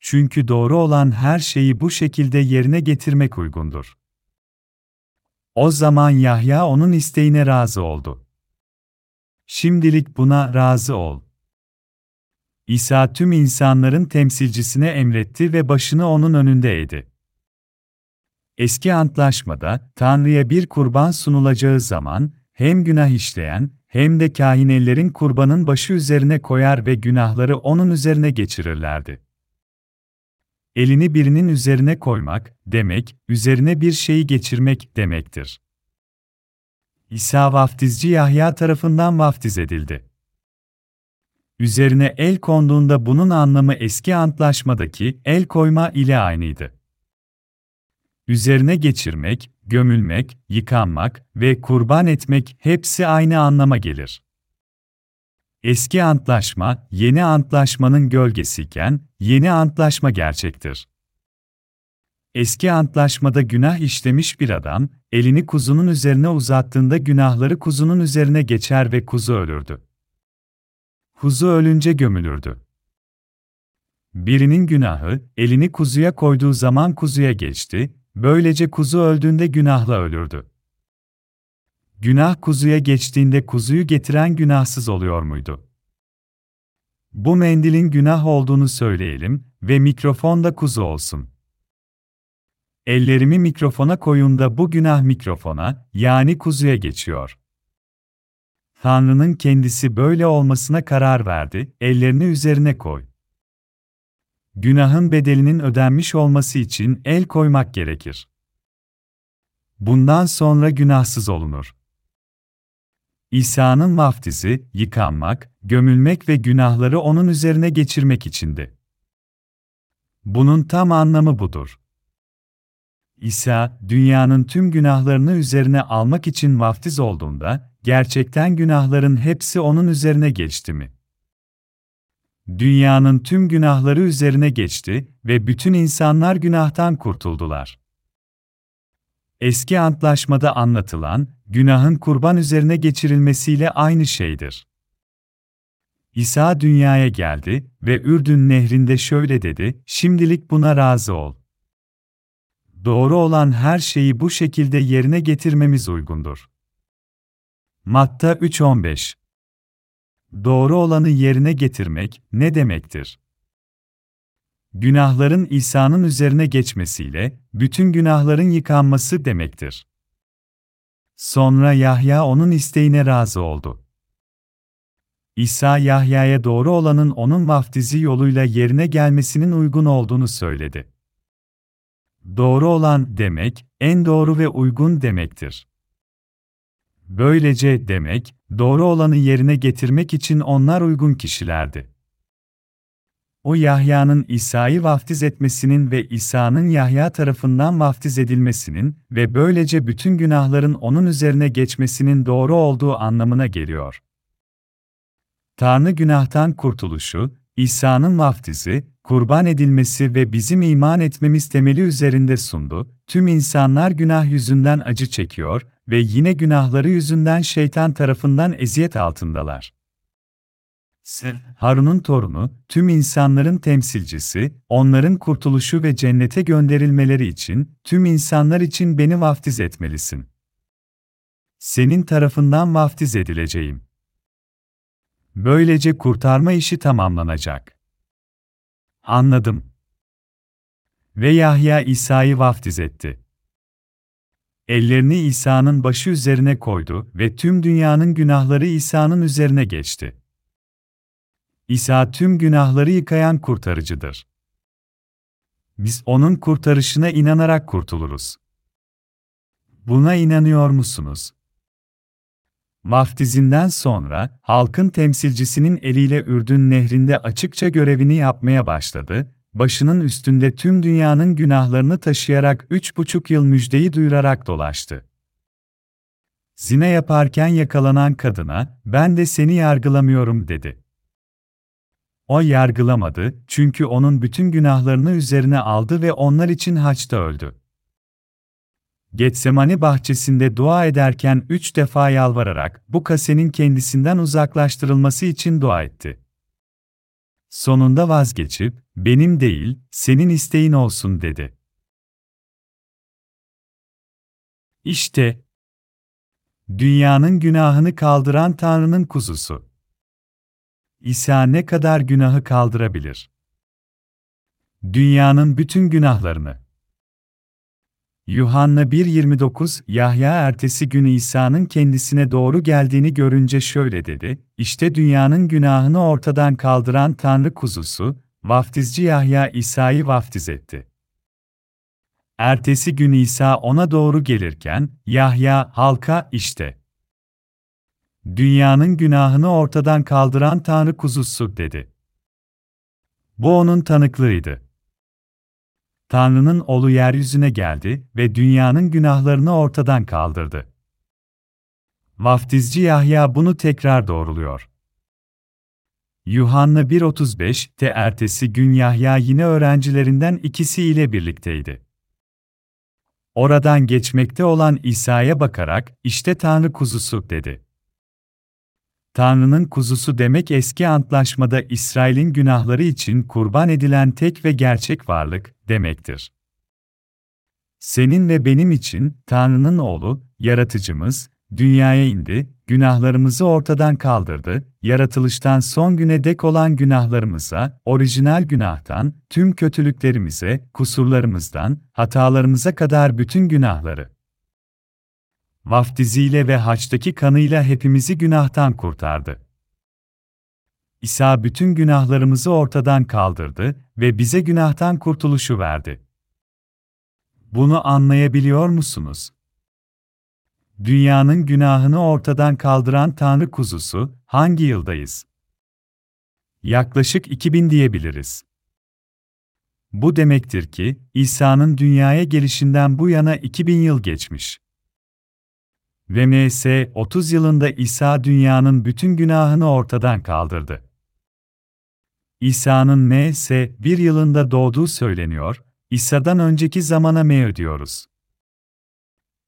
Çünkü doğru olan her şeyi bu şekilde yerine getirmek uygundur. O zaman Yahya onun isteğine razı oldu. Şimdilik buna razı ol. İsa tüm insanların temsilcisine emretti ve başını onun önünde eğdi. Eski antlaşmada, Tanrı'ya bir kurban sunulacağı zaman, hem günah işleyen, hem de kahinellerin kurbanın başı üzerine koyar ve günahları onun üzerine geçirirlerdi. Elini birinin üzerine koymak, demek, üzerine bir şeyi geçirmek demektir. İsa vaftizci Yahya tarafından vaftiz edildi. Üzerine el konduğunda bunun anlamı eski antlaşmadaki el koyma ile aynıydı. Üzerine geçirmek, gömülmek, yıkanmak ve kurban etmek hepsi aynı anlama gelir. Eski antlaşma, yeni antlaşmanın gölgesiyken, yeni antlaşma gerçektir. Eski antlaşmada günah işlemiş bir adam, elini kuzunun üzerine uzattığında günahları kuzunun üzerine geçer ve kuzu ölürdü. Kuzu ölünce gömülürdü. Birinin günahı, elini kuzuya koyduğu zaman kuzuya geçti, böylece kuzu öldüğünde günahla ölürdü. Günah kuzuya geçtiğinde kuzuyu getiren günahsız oluyor muydu? Bu mendilin günah olduğunu söyleyelim ve mikrofon da kuzu olsun. Ellerimi mikrofona koyunda bu günah mikrofona, yani kuzuya geçiyor. Tanrı'nın kendisi böyle olmasına karar verdi, ellerini üzerine koy. Günahın bedelinin ödenmiş olması için el koymak gerekir. Bundan sonra günahsız olunur. İsa'nın vaftizi, yıkanmak, gömülmek ve günahları onun üzerine geçirmek içindi. Bunun tam anlamı budur. İsa, dünyanın tüm günahlarını üzerine almak için vaftiz olduğunda, gerçekten günahların hepsi onun üzerine geçti mi? Dünyanın tüm günahları üzerine geçti ve bütün insanlar günahtan kurtuldular. Eski antlaşmada anlatılan, günahın kurban üzerine geçirilmesiyle aynı şeydir. İsa dünyaya geldi ve Ürdün nehrinde şöyle dedi, şimdilik buna razı ol. Doğru olan her şeyi bu şekilde yerine getirmemiz uygundur. Matta 3.15 Doğru olanı yerine getirmek ne demektir? Günahların İsa'nın üzerine geçmesiyle bütün günahların yıkanması demektir. Sonra Yahya onun isteğine razı oldu. İsa Yahya'ya doğru olanın onun vaftizi yoluyla yerine gelmesinin uygun olduğunu söyledi. Doğru olan demek, en doğru ve uygun demektir. Böylece demek, doğru olanı yerine getirmek için onlar uygun kişilerdi. O Yahya'nın İsa'yı vaftiz etmesinin ve İsa'nın Yahya tarafından vaftiz edilmesinin ve böylece bütün günahların onun üzerine geçmesinin doğru olduğu anlamına geliyor. Tanrı günahtan kurtuluşu, İsa'nın vaftizi, kurban edilmesi ve bizim iman etmemiz temeli üzerinde sundu. Tüm insanlar günah yüzünden acı çekiyor ve yine günahları yüzünden şeytan tarafından eziyet altındalar. Harun'un torunu, tüm insanların temsilcisi, onların kurtuluşu ve cennete gönderilmeleri için, tüm insanlar için beni vaftiz etmelisin. Senin tarafından vaftiz edileceğim. Böylece kurtarma işi tamamlanacak. Anladım. Ve Yahya İsa'yı vaftiz etti. Ellerini İsa'nın başı üzerine koydu ve tüm dünyanın günahları İsa'nın üzerine geçti. İsa tüm günahları yıkayan kurtarıcıdır. Biz onun kurtarışına inanarak kurtuluruz. Buna inanıyor musunuz? Vaftizinden sonra, halkın temsilcisinin eliyle Ürdün nehrinde açıkça görevini yapmaya başladı, başının üstünde tüm dünyanın günahlarını taşıyarak üç buçuk yıl müjdeyi duyurarak dolaştı. Zine yaparken yakalanan kadına, ben de seni yargılamıyorum dedi. O yargılamadı, çünkü onun bütün günahlarını üzerine aldı ve onlar için haçta öldü. Getsemani bahçesinde dua ederken üç defa yalvararak bu kasenin kendisinden uzaklaştırılması için dua etti. Sonunda vazgeçip, benim değil, senin isteğin olsun dedi. İşte, dünyanın günahını kaldıran Tanrı'nın kuzusu. İsa ne kadar günahı kaldırabilir? Dünyanın bütün günahlarını. Yuhanna 1.29 Yahya ertesi gün İsa'nın kendisine doğru geldiğini görünce şöyle dedi, İşte dünyanın günahını ortadan kaldıran Tanrı kuzusu, vaftizci Yahya İsa'yı vaftiz etti. Ertesi gün İsa ona doğru gelirken, Yahya halka işte dünyanın günahını ortadan kaldıran Tanrı kuzusu dedi. Bu onun tanıklığıydı. Tanrı'nın oğlu yeryüzüne geldi ve dünyanın günahlarını ortadan kaldırdı. Vaftizci Yahya bunu tekrar doğruluyor. Yuhanna 1.35'te ertesi gün Yahya yine öğrencilerinden ikisi ile birlikteydi. Oradan geçmekte olan İsa'ya bakarak, işte Tanrı kuzusu, dedi. Tanrı'nın kuzusu demek eski antlaşmada İsrail'in günahları için kurban edilen tek ve gerçek varlık demektir. Senin ve benim için Tanrı'nın oğlu, yaratıcımız, dünyaya indi, günahlarımızı ortadan kaldırdı, yaratılıştan son güne dek olan günahlarımıza, orijinal günahtan, tüm kötülüklerimize, kusurlarımızdan, hatalarımıza kadar bütün günahları. Vaftiziyle ve haçtaki kanıyla hepimizi günahtan kurtardı. İsa bütün günahlarımızı ortadan kaldırdı ve bize günahtan kurtuluşu verdi. Bunu anlayabiliyor musunuz? Dünyanın günahını ortadan kaldıran Tanrı kuzusu, hangi yıldayız? Yaklaşık 2000 diyebiliriz. Bu demektir ki, İsa'nın dünyaya gelişinden bu yana 2000 yıl geçmiş. Ve MS 30 yılında İsa dünyanın bütün günahını ortadan kaldırdı. İsa'nın MS 1 yılında doğduğu söyleniyor, İsa'dan önceki zamana M diyoruz.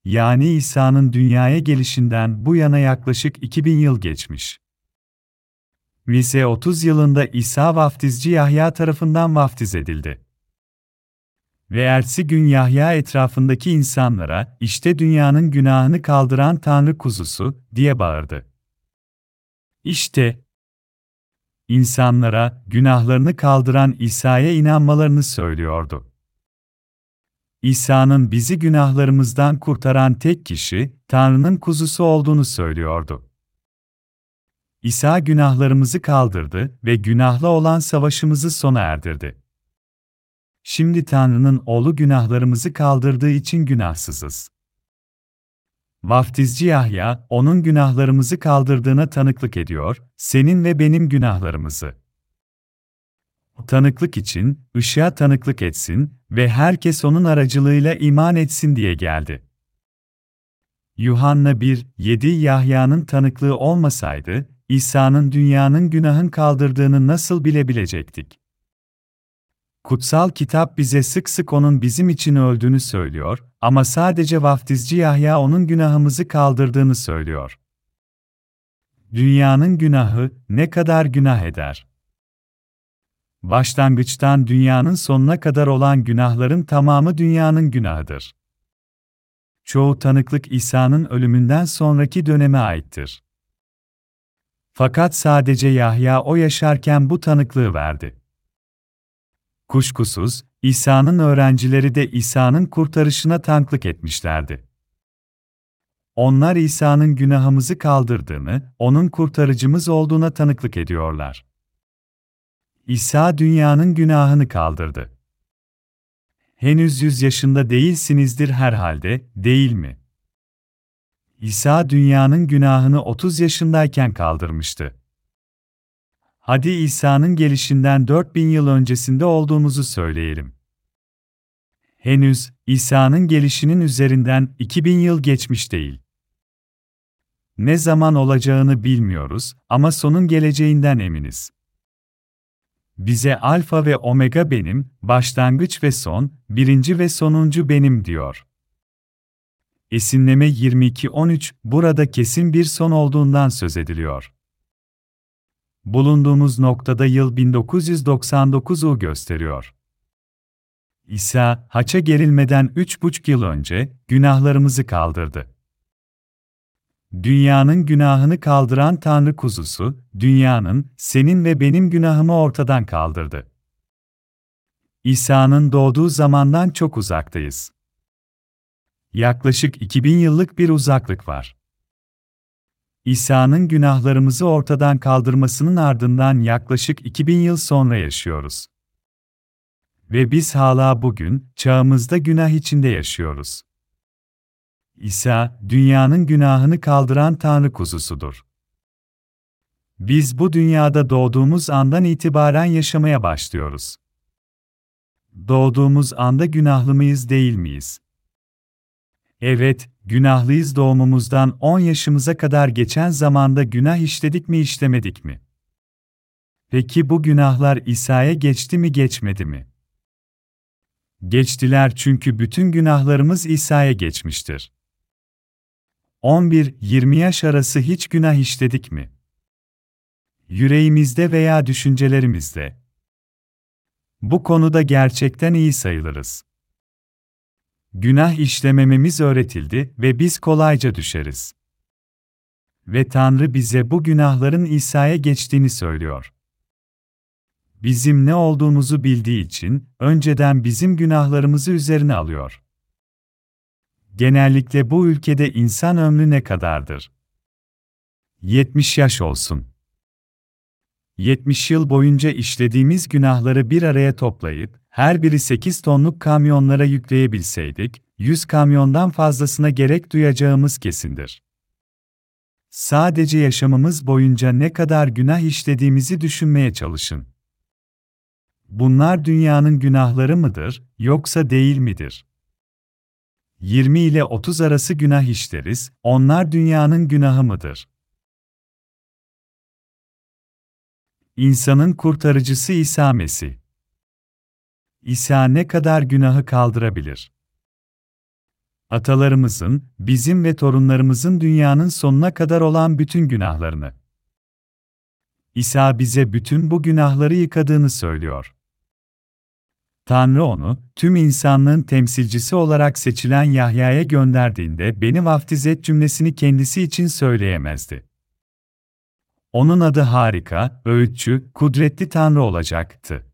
Yani İsa'nın dünyaya gelişinden bu yana yaklaşık 2000 yıl geçmiş. Mise 30 yılında İsa vaftizci Yahya tarafından vaftiz edildi. Ve ertesi gün Yahya etrafındaki insanlara, işte dünyanın günahını kaldıran Tanrı kuzusu, diye bağırdı. İşte, insanlara, günahlarını kaldıran İsa'ya inanmalarını söylüyordu. İsa'nın bizi günahlarımızdan kurtaran tek kişi, Tanrı'nın kuzusu olduğunu söylüyordu. İsa günahlarımızı kaldırdı ve günahla olan savaşımızı sona erdirdi. Şimdi Tanrı'nın oğlu günahlarımızı kaldırdığı için günahsızız. Vaftizci Yahya, onun günahlarımızı kaldırdığına tanıklık ediyor, senin ve benim günahlarımızı. Tanıklık için, ışığa tanıklık etsin ve herkes onun aracılığıyla iman etsin diye geldi. Yuhanna 1, 7 Yahya'nın tanıklığı olmasaydı, İsa'nın dünyanın günahın kaldırdığını nasıl bilebilecektik? Kutsal kitap bize sık sık onun bizim için öldüğünü söylüyor ama sadece vaftizci Yahya onun günahımızı kaldırdığını söylüyor. Dünyanın günahı ne kadar günah eder? Başlangıçtan dünyanın sonuna kadar olan günahların tamamı dünyanın günahıdır. Çoğu tanıklık İsa'nın ölümünden sonraki döneme aittir. Fakat sadece Yahya o yaşarken bu tanıklığı verdi. Kuşkusuz, İsa'nın öğrencileri de İsa'nın kurtarışına tanıklık etmişlerdi. Onlar İsa'nın günahımızı kaldırdığını, onun kurtarıcımız olduğuna tanıklık ediyorlar. İsa dünyanın günahını kaldırdı. Henüz yüz yaşında değilsinizdir herhalde, değil mi? İsa dünyanın günahını 30 yaşındayken kaldırmıştı. Hadi İsa'nın gelişinden 4000 yıl öncesinde olduğumuzu söyleyelim. Henüz İsa'nın gelişinin üzerinden 2000 yıl geçmiş değil. Ne zaman olacağını bilmiyoruz ama sonun geleceğinden eminiz. Bize alfa ve omega benim, başlangıç ve son, birinci ve sonuncu benim diyor. Esinleme 22-13 burada kesin bir son olduğundan söz ediliyor. Bulunduğumuz noktada yıl 1999'u gösteriyor. İsa, haça gerilmeden üç buçuk yıl önce, günahlarımızı kaldırdı. Dünyanın günahını kaldıran Tanrı kuzusu, dünyanın, senin ve benim günahımı ortadan kaldırdı. İsa'nın doğduğu zamandan çok uzaktayız. Yaklaşık 2000 yıllık bir uzaklık var. İsa'nın günahlarımızı ortadan kaldırmasının ardından yaklaşık 2000 yıl sonra yaşıyoruz. Ve biz hala bugün, çağımızda günah içinde yaşıyoruz. İsa, dünyanın günahını kaldıran Tanrı kuzusudur. Biz bu dünyada doğduğumuz andan itibaren yaşamaya başlıyoruz. Doğduğumuz anda günahlı mıyız değil miyiz? Evet, günahlıyız doğumumuzdan 10 yaşımıza kadar geçen zamanda günah işledik mi işlemedik mi? Peki bu günahlar İsa'ya geçti mi geçmedi mi? Geçtiler çünkü bütün günahlarımız İsa'ya geçmiştir. 11-20 yaş arası hiç günah işledik mi? Yüreğimizde veya düşüncelerimizde. Bu konuda gerçekten iyi sayılırız. Günah işlemememiz öğretildi ve biz kolayca düşeriz. Ve Tanrı bize bu günahların İsa'ya geçtiğini söylüyor. Bizim ne olduğumuzu bildiği için önceden bizim günahlarımızı üzerine alıyor. Genellikle bu ülkede insan ömrü ne kadardır? 70 yaş olsun. 70 yıl boyunca işlediğimiz günahları bir araya toplayıp, her biri 8 tonluk kamyonlara yükleyebilseydik, 100 kamyondan fazlasına gerek duyacağımız kesindir. Sadece yaşamımız boyunca ne kadar günah işlediğimizi düşünmeye çalışın. Bunlar dünyanın günahları mıdır, yoksa değil midir? 20 ile 30 arası günah işleriz, onlar dünyanın günahı mıdır? İnsanın kurtarıcısı İsa Mesih. İsa ne kadar günahı kaldırabilir? Atalarımızın, bizim ve torunlarımızın dünyanın sonuna kadar olan bütün günahlarını. İsa bize bütün bu günahları yıkadığını söylüyor. Tanrı onu, tüm insanlığın temsilcisi olarak seçilen Yahya'ya gönderdiğinde beni vaftiz et cümlesini kendisi için söyleyemezdi. Onun adı harika, öğütçü, kudretli Tanrı olacaktı.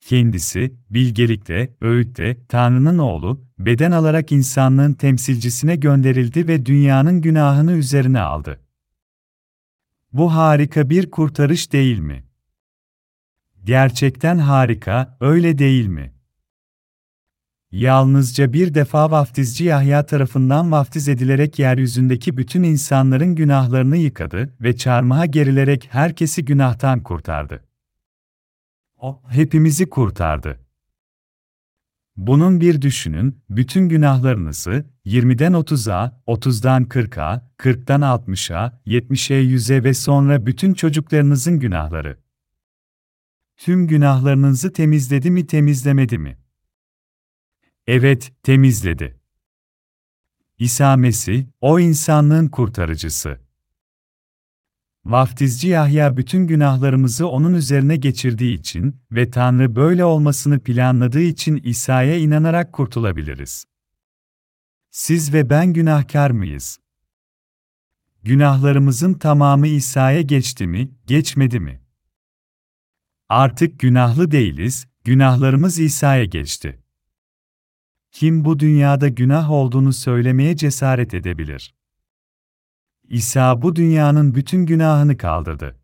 Kendisi, bilgelikte, öğütte, Tanrı'nın oğlu, beden alarak insanlığın temsilcisine gönderildi ve dünyanın günahını üzerine aldı. Bu harika bir kurtarış değil mi? Gerçekten harika, öyle değil mi? Yalnızca bir defa vaftizci Yahya tarafından vaftiz edilerek yeryüzündeki bütün insanların günahlarını yıkadı ve çarmıha gerilerek herkesi günahtan kurtardı. O, hepimizi kurtardı. Bunun bir düşünün, bütün günahlarınızı, 20'den 30'a, 30'dan 40'a, 40'tan 60'a, 70'e 100'e ve sonra bütün çocuklarınızın günahları. Tüm günahlarınızı temizledi mi temizlemedi mi? Evet, temizledi. İsa Mesih, o insanlığın kurtarıcısı. Vaftizci Yahya bütün günahlarımızı onun üzerine geçirdiği için ve Tanrı böyle olmasını planladığı için İsa'ya inanarak kurtulabiliriz. Siz ve ben günahkar mıyız? Günahlarımızın tamamı İsa'ya geçti mi, geçmedi mi? Artık günahlı değiliz, günahlarımız İsa'ya geçti. Kim bu dünyada günah olduğunu söylemeye cesaret edebilir? İsa bu dünyanın bütün günahını kaldırdı.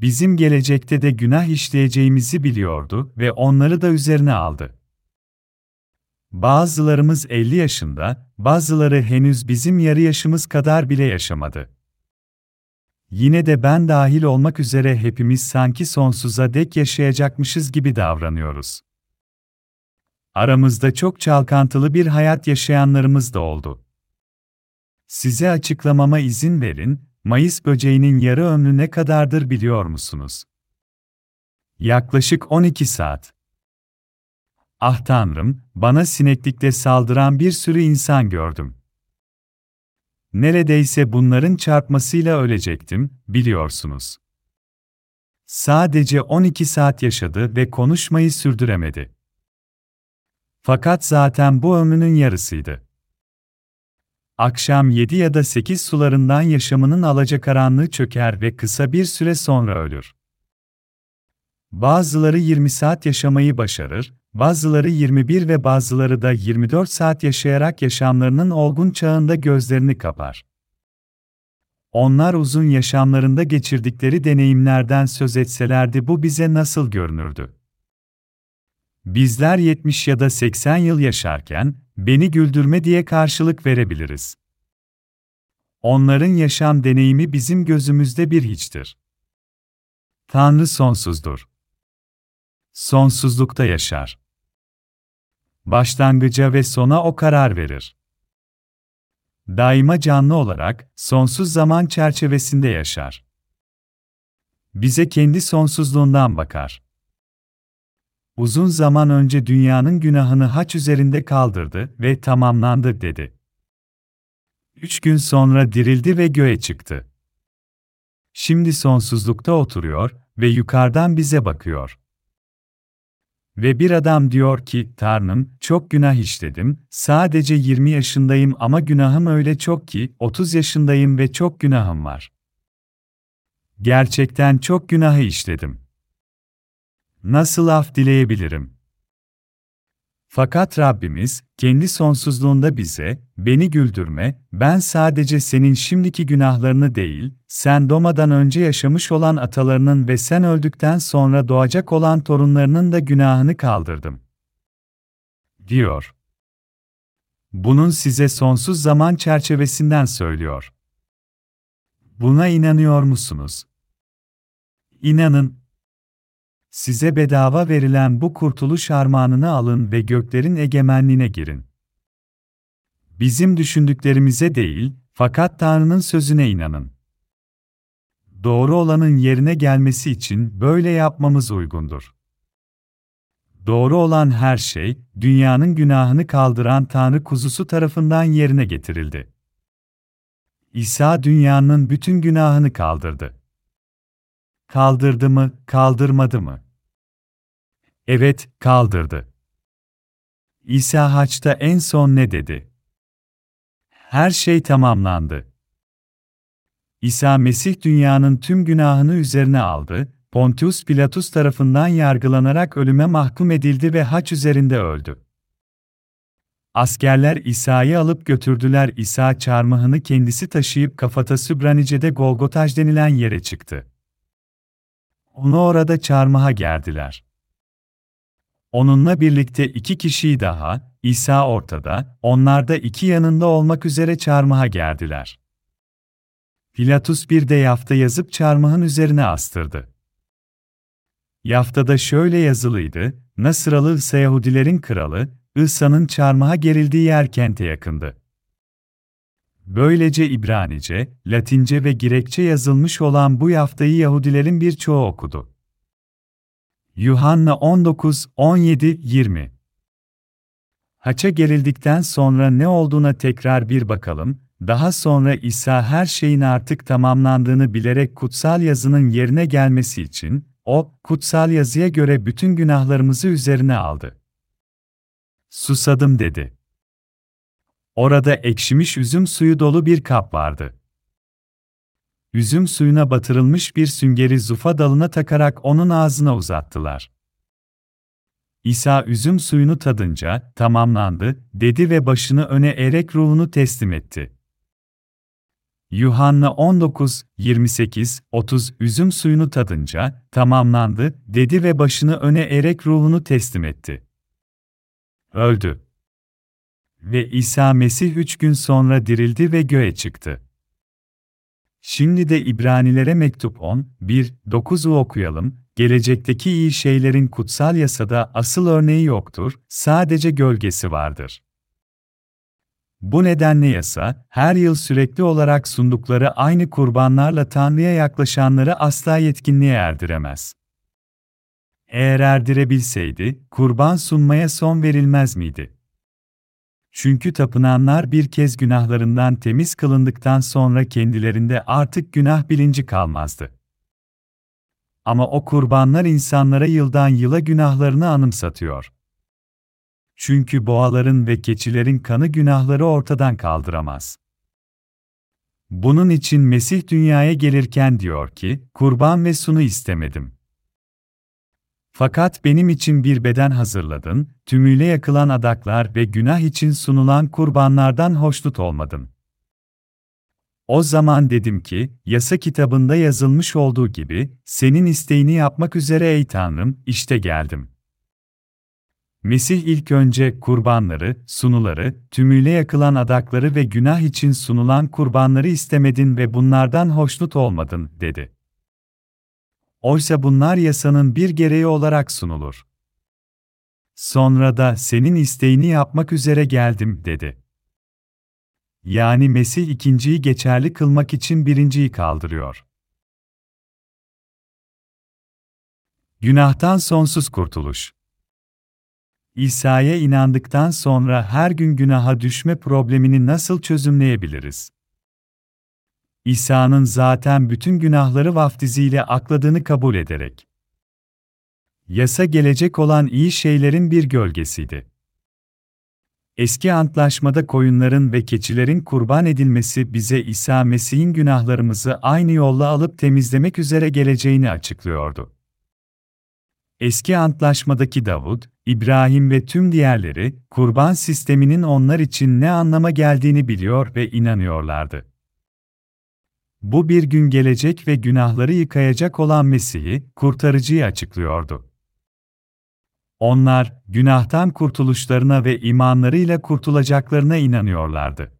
Bizim gelecekte de günah işleyeceğimizi biliyordu ve onları da üzerine aldı. Bazılarımız 50 yaşında, bazıları henüz bizim yarı yaşımız kadar bile yaşamadı. Yine de ben dahil olmak üzere hepimiz sanki sonsuza dek yaşayacakmışız gibi davranıyoruz. Aramızda çok çalkantılı bir hayat yaşayanlarımız da oldu. Size açıklamama izin verin, Mayıs böceğinin yarı ömrü ne kadardır biliyor musunuz? Yaklaşık 12 saat. Ah Tanrım, bana sineklikle saldıran bir sürü insan gördüm. Neredeyse bunların çarpmasıyla ölecektim, biliyorsunuz. Sadece 12 saat yaşadı ve konuşmayı sürdüremedi. Fakat zaten bu ömrünün yarısıydı. Akşam 7 ya da 8 sularından yaşamının alacakaranlığı çöker ve kısa bir süre sonra ölür. Bazıları 20 saat yaşamayı başarır, bazıları 21 ve bazıları da 24 saat yaşayarak yaşamlarının olgun çağında gözlerini kapar. Onlar uzun yaşamlarında geçirdikleri deneyimlerden söz etselerdi bu bize nasıl görünürdü? Bizler 70 ya da 80 yıl yaşarken, beni güldürme diye karşılık verebiliriz. Onların yaşam deneyimi bizim gözümüzde bir hiçtir. Tanrı sonsuzdur. Sonsuzlukta yaşar. Başlangıca ve sona o karar verir. Daima canlı olarak, sonsuz zaman çerçevesinde yaşar. bize kendi sonsuzluğundan bakar. Uzun zaman önce dünyanın günahını haç üzerinde kaldırdı ve tamamlandı dedi. Üç gün sonra dirildi ve göğe çıktı. Şimdi sonsuzlukta oturuyor ve yukarıdan bize bakıyor. Ve bir adam diyor ki, Tanrım, çok günah işledim, sadece 20 yaşındayım ama günahım öyle çok ki, 30 yaşındayım ve çok günahım var. Gerçekten çok günahı işledim. Nasıl af dileyebilirim? Fakat Rabbimiz, kendi sonsuzluğunda bize, beni güldürme, ben sadece senin şimdiki günahlarını değil, sen doğmadan önce yaşamış olan atalarının ve sen öldükten sonra doğacak olan torunlarının da günahını kaldırdım. diyor. Bunun size sonsuz zaman çerçevesinden söylüyor. Buna inanıyor musunuz? İnanın, Size bedava verilen bu kurtuluş armağanını alın ve göklerin egemenliğine girin. Bizim düşündüklerimize değil, fakat Tanrı'nın sözüne inanın. Doğru olanın yerine gelmesi için böyle yapmamız uygundur. Doğru olan her şey, dünyanın günahını kaldıran Tanrı kuzusu tarafından yerine getirildi. İsa dünyanın bütün günahını kaldırdı. Kaldırdı mı, kaldırmadı mı? Evet, kaldırdı. İsa haçta en son ne dedi? Her şey tamamlandı. İsa Mesih dünyanın tüm günahını üzerine aldı, Pontius Pilatus tarafından yargılanarak ölüme mahkum edildi ve haç üzerinde öldü. Askerler İsa'yı alıp götürdüler. İsa çarmıhını kendisi taşıyıp Kafata Sübranice'de Golgotaj denilen yere çıktı. Onu orada çarmıha gerdiler. Onunla birlikte iki kişiyi daha, İsa ortada, onlar da iki yanında olmak üzere çarmıha gerdiler. Pilatus bir de yafta yazıp çarmıhın üzerine astırdı. Yaftada şöyle yazılıydı, Nasıralı İsa Yahudilerin kralı, İsa'nın çarmıha gerildiği yer kente yakındı. Böylece İbranice, Latince ve Girekçe yazılmış olan bu yaftayı Yahudilerin birçoğu okudu. Yuhanna 19, 17, 20 Haça gerildikten sonra ne olduğuna tekrar bir bakalım, daha sonra İsa her şeyin artık tamamlandığını bilerek kutsal yazının yerine gelmesi için, o, kutsal yazıya göre bütün günahlarımızı üzerine aldı. Susadım dedi. Orada ekşimiş üzüm suyu dolu bir kap vardı. Üzüm suyuna batırılmış bir süngeri zufa dalına takarak onun ağzına uzattılar. İsa üzüm suyunu tadınca, tamamlandı, dedi ve başını öne eğerek ruhunu teslim etti. Yuhanna 19, 28, 30 üzüm suyunu tadınca, tamamlandı, dedi ve başını öne eğerek ruhunu teslim etti. Öldü. Ve İsa Mesih üç gün sonra dirildi ve göğe çıktı. Şimdi de İbranilere mektup 10, 1, 9'u okuyalım. Gelecekteki iyi şeylerin kutsal yasada asıl örneği yoktur, sadece gölgesi vardır. Bu nedenle yasa, her yıl sürekli olarak sundukları aynı kurbanlarla Tanrı'ya yaklaşanları asla yetkinliğe erdiremez. Eğer erdirebilseydi, kurban sunmaya son verilmez miydi? Çünkü tapınanlar bir kez günahlarından temiz kılındıktan sonra kendilerinde artık günah bilinci kalmazdı. Ama o kurbanlar insanlara yıldan yıla günahlarını anımsatıyor. Çünkü boğaların ve keçilerin kanı günahları ortadan kaldıramaz. Bunun için Mesih dünyaya gelirken diyor ki, kurban ve sunu istemedim. Fakat benim için bir beden hazırladın, tümüyle yakılan adaklar ve günah için sunulan kurbanlardan hoşnut olmadın. O zaman dedim ki, yasa kitabında yazılmış olduğu gibi, senin isteğini yapmak üzere ey Tanrım, işte geldim. Mesih ilk önce kurbanları, sunuları, tümüyle yakılan adakları ve günah için sunulan kurbanları istemedin ve bunlardan hoşnut olmadın, dedi. Oysa bunlar yasanın bir gereği olarak sunulur. Sonra da senin isteğini yapmak üzere geldim dedi. Yani Mesih ikinciyi geçerli kılmak için birinciyi kaldırıyor. Günahtan sonsuz kurtuluş. İsa'ya inandıktan sonra her gün günaha düşme problemini nasıl çözümleyebiliriz? İsa'nın zaten bütün günahları vaftiziyle akladığını kabul ederek. Yasa gelecek olan iyi şeylerin bir gölgesiydi. Eski antlaşmada koyunların ve keçilerin kurban edilmesi bize İsa Mesih'in günahlarımızı aynı yolla alıp temizlemek üzere geleceğini açıklıyordu. Eski antlaşmadaki Davud, İbrahim ve tüm diğerleri, kurban sisteminin onlar için ne anlama geldiğini biliyor ve inanıyorlardı. Bu bir gün gelecek ve günahları yıkayacak olan Mesih'i, kurtarıcıyı açıklıyordu. Onlar, günahtan kurtuluşlarına ve imanlarıyla kurtulacaklarına inanıyorlardı.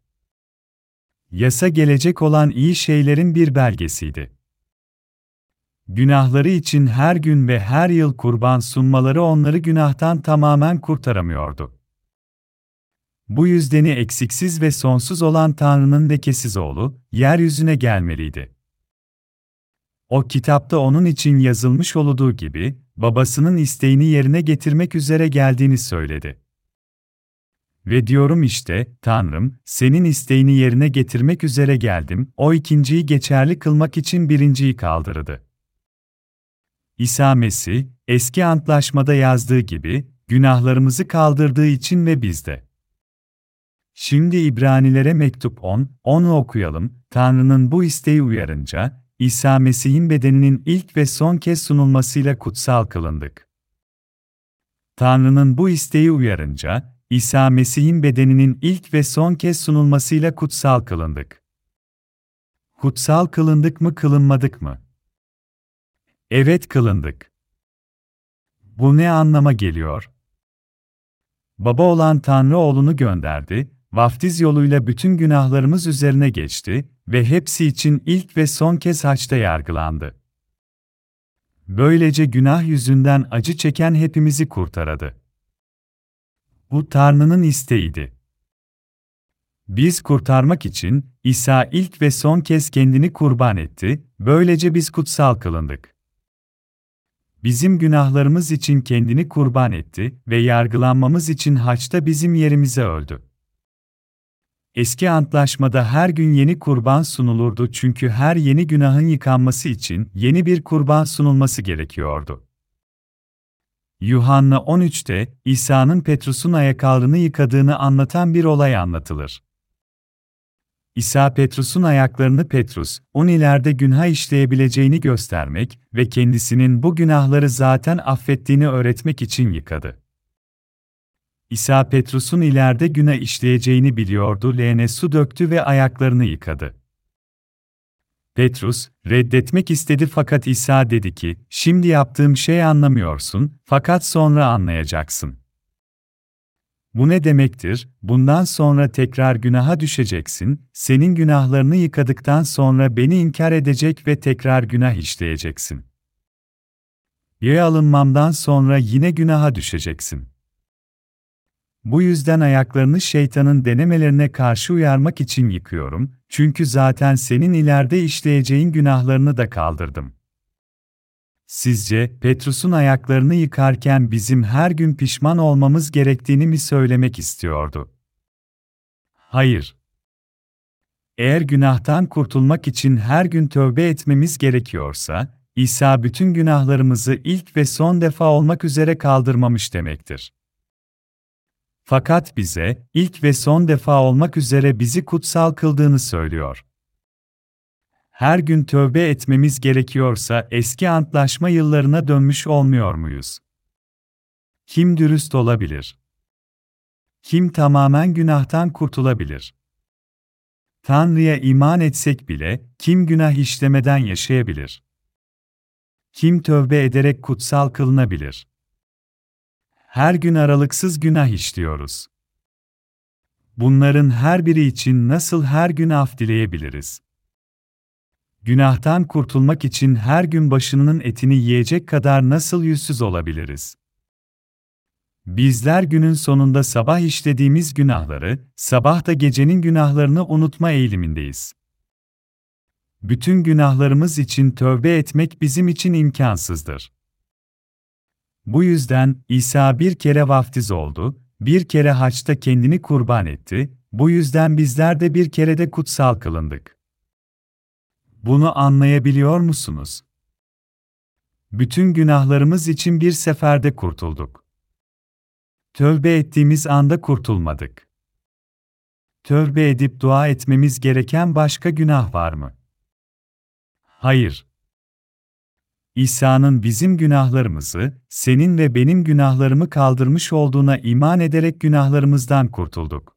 Yasa gelecek olan iyi şeylerin bir belgesiydi. Günahları için her gün ve her yıl kurban sunmaları onları günahtan tamamen kurtaramıyordu. Bu yüzdeni eksiksiz ve sonsuz olan Tanrı'nın lekesiz oğlu, yeryüzüne gelmeliydi. O kitapta onun için yazılmış olduğu gibi, babasının isteğini yerine getirmek üzere geldiğini söyledi. Ve diyorum işte, Tanrım, senin isteğini yerine getirmek üzere geldim, o ikinciyi geçerli kılmak için birinciyi kaldırdı. İsa Mesih, eski antlaşmada yazdığı gibi, günahlarımızı kaldırdığı için ve bizde. Şimdi İbranilere mektup 10, 10'u okuyalım, Tanrı'nın bu isteği uyarınca, İsa Mesih'in bedeninin ilk ve son kez sunulmasıyla kutsal kılındık. Tanrı'nın bu isteği uyarınca, İsa Mesih'in bedeninin ilk ve son kez sunulmasıyla kutsal kılındık. Kutsal kılındık mı kılınmadık mı? Evet kılındık. Bu ne anlama geliyor? Baba olan Tanrı oğlunu gönderdi, vaftiz yoluyla bütün günahlarımız üzerine geçti ve hepsi için ilk ve son kez haçta yargılandı. Böylece günah yüzünden acı çeken hepimizi kurtaradı. Bu Tanrı'nın isteğiydi. Biz kurtarmak için İsa ilk ve son kez kendini kurban etti, böylece biz kutsal kılındık. Bizim günahlarımız için kendini kurban etti ve yargılanmamız için haçta bizim yerimize öldü. Eski antlaşmada her gün yeni kurban sunulurdu çünkü her yeni günahın yıkanması için yeni bir kurban sunulması gerekiyordu. Yuhanna 13'te İsa'nın Petrus'un ayakkabını yıkadığını anlatan bir olay anlatılır. İsa Petrus'un ayaklarını Petrus, on ileride günah işleyebileceğini göstermek ve kendisinin bu günahları zaten affettiğini öğretmek için yıkadı. İsa Petrus'un ileride günah işleyeceğini biliyordu, leğene su döktü ve ayaklarını yıkadı. Petrus, reddetmek istedi fakat İsa dedi ki, şimdi yaptığım şeyi anlamıyorsun, fakat sonra anlayacaksın. Bu ne demektir? Bundan sonra tekrar günaha düşeceksin, senin günahlarını yıkadıktan sonra beni inkar edecek ve tekrar günah işleyeceksin. Yaya alınmamdan sonra yine günaha düşeceksin. Bu yüzden ayaklarını şeytanın denemelerine karşı uyarmak için yıkıyorum, çünkü zaten senin ileride işleyeceğin günahlarını da kaldırdım. Sizce Petrus'un ayaklarını yıkarken bizim her gün pişman olmamız gerektiğini mi söylemek istiyordu? Hayır. Eğer günahtan kurtulmak için her gün tövbe etmemiz gerekiyorsa, İsa bütün günahlarımızı ilk ve son defa olmak üzere kaldırmamış demektir. Fakat bize, ilk ve son defa olmak üzere bizi kutsal kıldığını söylüyor. Her gün tövbe etmemiz gerekiyorsa eski antlaşma yıllarına dönmüş olmuyor muyuz? Kim dürüst olabilir? Kim tamamen günahtan kurtulabilir? Tanrı'ya iman etsek bile, kim günah işlemeden yaşayabilir? Kim tövbe ederek kutsal kılınabilir? Her gün aralıksız günah işliyoruz. Bunların her biri için nasıl her gün af dileyebiliriz? Günahtan kurtulmak için her gün başının etini yiyecek kadar nasıl yüzsüz olabiliriz? Bizler günün sonunda sabah işlediğimiz günahları, sabah da gecenin günahlarını unutma eğilimindeyiz. Bütün günahlarımız için tövbe etmek bizim için imkansızdır. Bu yüzden İsa bir kere vaftiz oldu, bir kere haçta kendini kurban etti, bu yüzden bizler de bir kere de kutsal kılındık. Bunu anlayabiliyor musunuz? Bütün günahlarımız için bir seferde kurtulduk. Tövbe ettiğimiz anda kurtulmadık. Tövbe edip dua etmemiz gereken başka günah var mı? Hayır. İsa'nın bizim günahlarımızı, senin ve benim günahlarımı kaldırmış olduğuna iman ederek günahlarımızdan kurtulduk.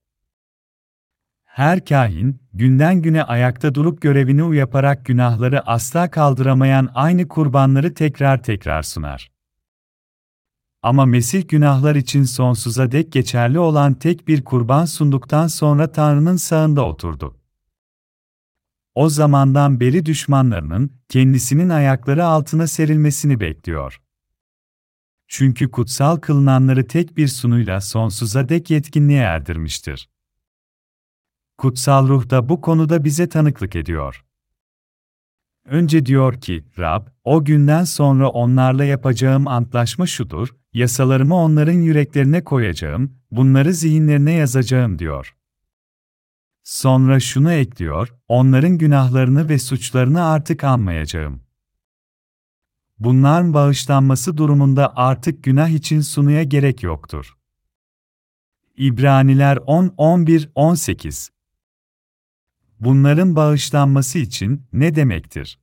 Her kahin, günden güne ayakta durup görevini yaparak günahları asla kaldıramayan aynı kurbanları tekrar tekrar sunar. Ama Mesih günahlar için sonsuza dek geçerli olan tek bir kurban sunduktan sonra Tanrı'nın sağında oturdu. O zamandan beri düşmanlarının kendisinin ayakları altına serilmesini bekliyor. Çünkü kutsal kılınanları tek bir sunuyla sonsuza dek yetkinliğe erdirmiştir. Kutsal ruh da bu konuda bize tanıklık ediyor. Önce diyor ki, Rab, o günden sonra onlarla yapacağım antlaşma şudur, yasalarımı onların yüreklerine koyacağım, bunları zihinlerine yazacağım diyor. Sonra şunu ekliyor, onların günahlarını ve suçlarını artık anmayacağım. Bunların bağışlanması durumunda artık günah için sunuya gerek yoktur. İbraniler 10, 11, 18 Bunların bağışlanması için ne demektir?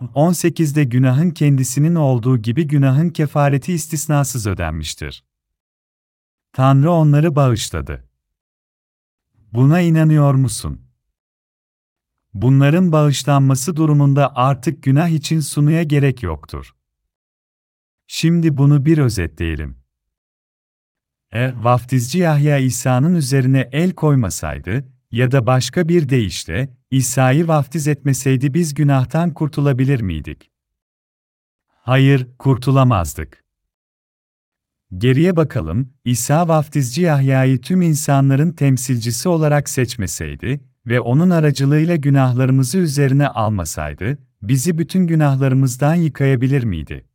18'de günahın kendisinin olduğu gibi günahın kefareti istisnasız ödenmiştir. Tanrı onları bağışladı. Buna inanıyor musun? Bunların bağışlanması durumunda artık günah için sunuya gerek yoktur. Şimdi bunu bir özetleyelim. Eğer vaftizci Yahya İsa'nın üzerine el koymasaydı, ya da başka bir deyişle, İsa'yı vaftiz etmeseydi biz günahtan kurtulabilir miydik? Hayır, kurtulamazdık. Geriye bakalım, İsa vaftizci Yahya'yı tüm insanların temsilcisi olarak seçmeseydi ve onun aracılığıyla günahlarımızı üzerine almasaydı, bizi bütün günahlarımızdan yıkayabilir miydi?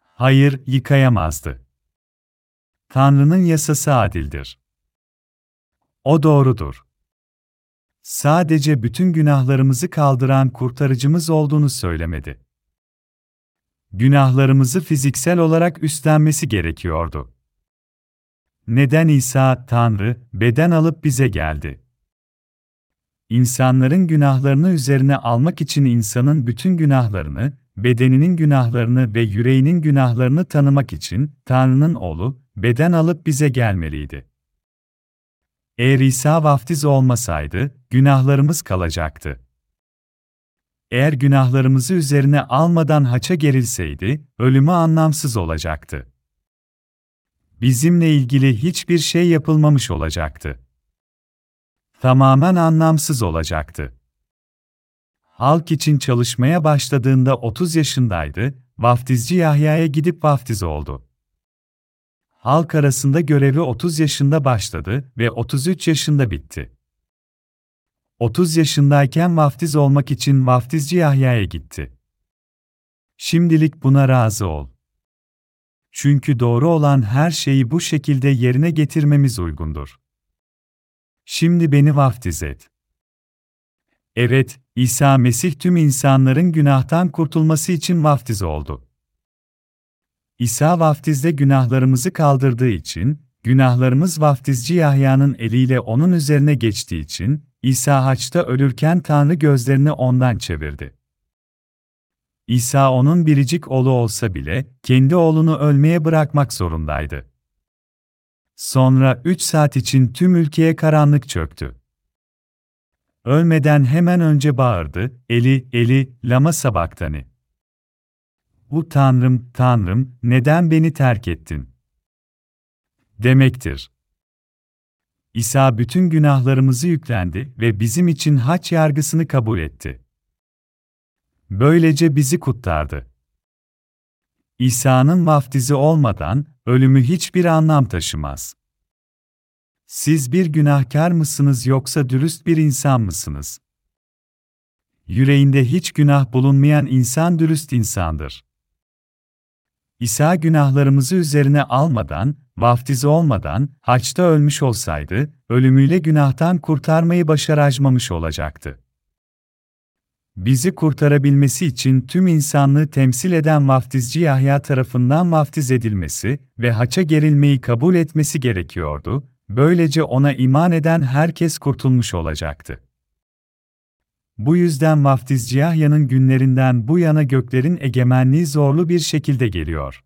Hayır, yıkayamazdı. Tanrı'nın yasası adildir. O doğrudur. Sadece bütün günahlarımızı kaldıran kurtarıcımız olduğunu söylemedi. Günahlarımızı fiziksel olarak üstlenmesi gerekiyordu. Neden İsa, Tanrı, beden alıp bize geldi? İnsanların günahlarını üzerine almak için insanın bütün günahlarını, bedeninin günahlarını ve yüreğinin günahlarını tanımak için Tanrı'nın oğlu, beden alıp bize gelmeliydi. Eğer İsa vaftiz olmasaydı, günahlarımız kalacaktı. Eğer günahlarımızı üzerine almadan haça gerilseydi, ölümü anlamsız olacaktı. Bizimle ilgili hiçbir şey yapılmamış olacaktı. Tamamen anlamsız olacaktı. Halk için çalışmaya başladığında 30 yaşındaydı, vaftizci Yahya'ya gidip vaftiz oldu halk arasında görevi 30 yaşında başladı ve 33 yaşında bitti. 30 yaşındayken vaftiz olmak için vaftizci Yahya'ya gitti. Şimdilik buna razı ol. Çünkü doğru olan her şeyi bu şekilde yerine getirmemiz uygundur. Şimdi beni vaftiz et. Evet, İsa Mesih tüm insanların günahtan kurtulması için vaftiz oldu. İsa vaftizde günahlarımızı kaldırdığı için, günahlarımız vaftizci Yahya'nın eliyle onun üzerine geçtiği için, İsa haçta ölürken Tanrı gözlerini ondan çevirdi. İsa onun biricik oğlu olsa bile, kendi oğlunu ölmeye bırakmak zorundaydı. Sonra üç saat için tüm ülkeye karanlık çöktü. Ölmeden hemen önce bağırdı, Eli, Eli, lama sabaktani. Bu Tanrım, Tanrım, neden beni terk ettin? Demektir. İsa bütün günahlarımızı yüklendi ve bizim için haç yargısını kabul etti. Böylece bizi kurtardı. İsa'nın vaftizi olmadan ölümü hiçbir anlam taşımaz. Siz bir günahkar mısınız yoksa dürüst bir insan mısınız? Yüreğinde hiç günah bulunmayan insan dürüst insandır. İsa günahlarımızı üzerine almadan, vaftiz olmadan, haçta ölmüş olsaydı, ölümüyle günahtan kurtarmayı başaramamış olacaktı. Bizi kurtarabilmesi için tüm insanlığı temsil eden vaftizci Yahya tarafından vaftiz edilmesi ve haça gerilmeyi kabul etmesi gerekiyordu, böylece ona iman eden herkes kurtulmuş olacaktı. Bu yüzden vaftizci Yahya'nın günlerinden bu yana göklerin egemenliği zorlu bir şekilde geliyor.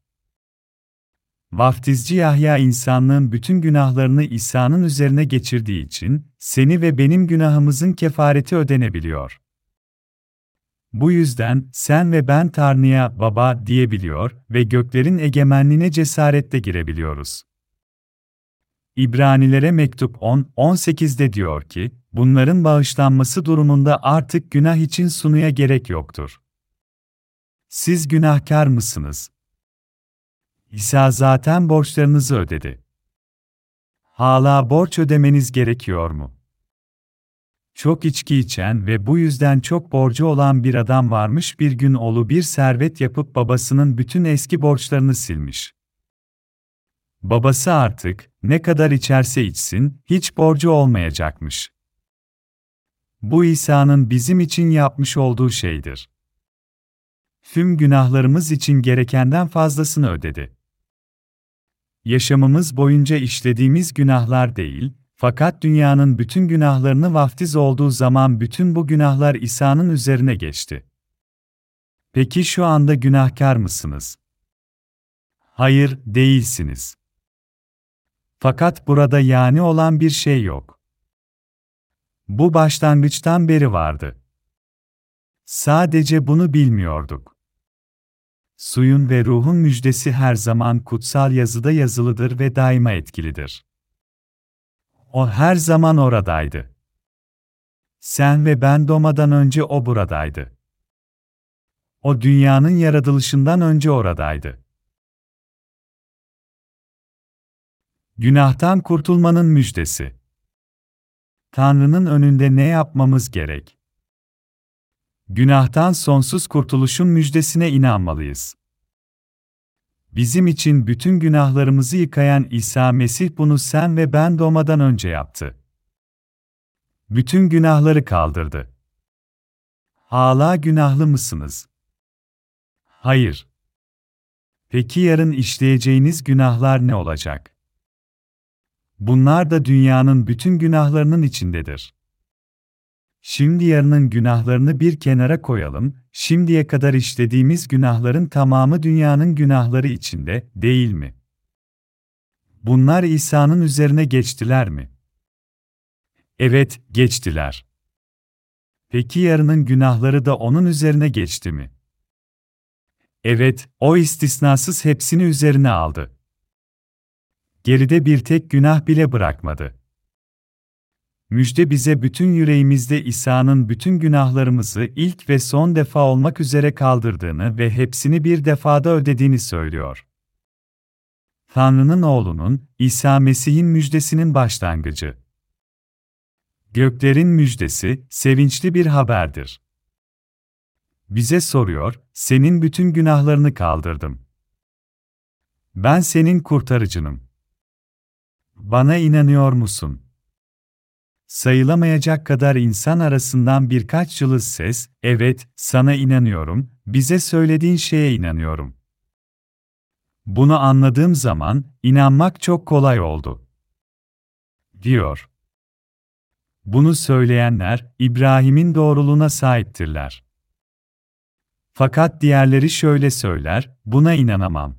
Vaftizci Yahya insanlığın bütün günahlarını İsa'nın üzerine geçirdiği için, seni ve benim günahımızın kefareti ödenebiliyor. Bu yüzden sen ve ben Tanrı'ya baba diyebiliyor ve göklerin egemenliğine cesaretle girebiliyoruz. İbranilere mektup 10-18'de diyor ki, bunların bağışlanması durumunda artık günah için sunuya gerek yoktur. Siz günahkar mısınız? İsa zaten borçlarınızı ödedi. Hala borç ödemeniz gerekiyor mu? Çok içki içen ve bu yüzden çok borcu olan bir adam varmış bir gün oğlu bir servet yapıp babasının bütün eski borçlarını silmiş. Babası artık, ne kadar içerse içsin, hiç borcu olmayacakmış. Bu İsa'nın bizim için yapmış olduğu şeydir. Tüm günahlarımız için gerekenden fazlasını ödedi. Yaşamımız boyunca işlediğimiz günahlar değil, fakat dünyanın bütün günahlarını vaftiz olduğu zaman bütün bu günahlar İsa'nın üzerine geçti. Peki şu anda günahkar mısınız? Hayır, değilsiniz. Fakat burada yani olan bir şey yok. Bu başlangıçtan beri vardı. Sadece bunu bilmiyorduk. Suyun ve ruhun müjdesi her zaman kutsal yazıda yazılıdır ve daima etkilidir. O her zaman oradaydı. Sen ve ben doğmadan önce o buradaydı. O dünyanın yaratılışından önce oradaydı. Günahtan kurtulmanın müjdesi. Tanrı'nın önünde ne yapmamız gerek? Günahtan sonsuz kurtuluşun müjdesine inanmalıyız. Bizim için bütün günahlarımızı yıkayan İsa Mesih bunu sen ve ben doğmadan önce yaptı. Bütün günahları kaldırdı. Hala günahlı mısınız? Hayır. Peki yarın işleyeceğiniz günahlar ne olacak? Bunlar da dünyanın bütün günahlarının içindedir. Şimdi yarının günahlarını bir kenara koyalım, şimdiye kadar işlediğimiz günahların tamamı dünyanın günahları içinde, değil mi? Bunlar İsa'nın üzerine geçtiler mi? Evet, geçtiler. Peki yarının günahları da onun üzerine geçti mi? Evet, o istisnasız hepsini üzerine aldı. Geride bir tek günah bile bırakmadı. Müjde bize bütün yüreğimizde İsa'nın bütün günahlarımızı ilk ve son defa olmak üzere kaldırdığını ve hepsini bir defada ödediğini söylüyor. Tanrı'nın oğlunun, İsa Mesih'in müjdesinin başlangıcı. Göklerin müjdesi, sevinçli bir haberdir. Bize soruyor, senin bütün günahlarını kaldırdım. Ben senin kurtarıcınım. Bana inanıyor musun? Sayılamayacak kadar insan arasından birkaç cılız ses, evet, sana inanıyorum, bize söylediğin şeye inanıyorum. Bunu anladığım zaman, inanmak çok kolay oldu. Diyor. Bunu söyleyenler, İbrahim'in doğruluğuna sahiptirler. Fakat diğerleri şöyle söyler, buna inanamam.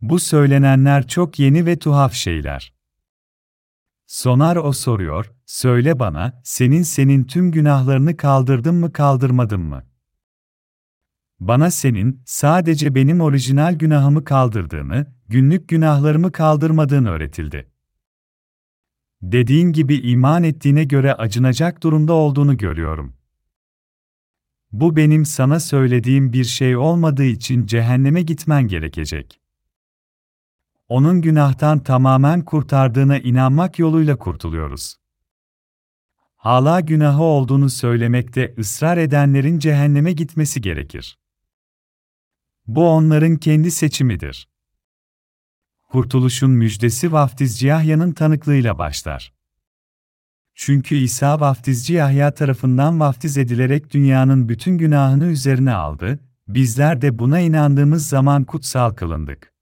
Bu söylenenler çok yeni ve tuhaf şeyler. Sonar o soruyor, söyle bana, senin senin tüm günahlarını kaldırdın mı kaldırmadın mı? Bana senin, sadece benim orijinal günahımı kaldırdığını, günlük günahlarımı kaldırmadığını öğretildi. Dediğin gibi iman ettiğine göre acınacak durumda olduğunu görüyorum. Bu benim sana söylediğim bir şey olmadığı için cehenneme gitmen gerekecek onun günahtan tamamen kurtardığına inanmak yoluyla kurtuluyoruz. Hala günahı olduğunu söylemekte ısrar edenlerin cehenneme gitmesi gerekir. Bu onların kendi seçimidir. Kurtuluşun müjdesi vaftizci Yahya'nın tanıklığıyla başlar. Çünkü İsa vaftizci Yahya tarafından vaftiz edilerek dünyanın bütün günahını üzerine aldı, bizler de buna inandığımız zaman kutsal kılındık.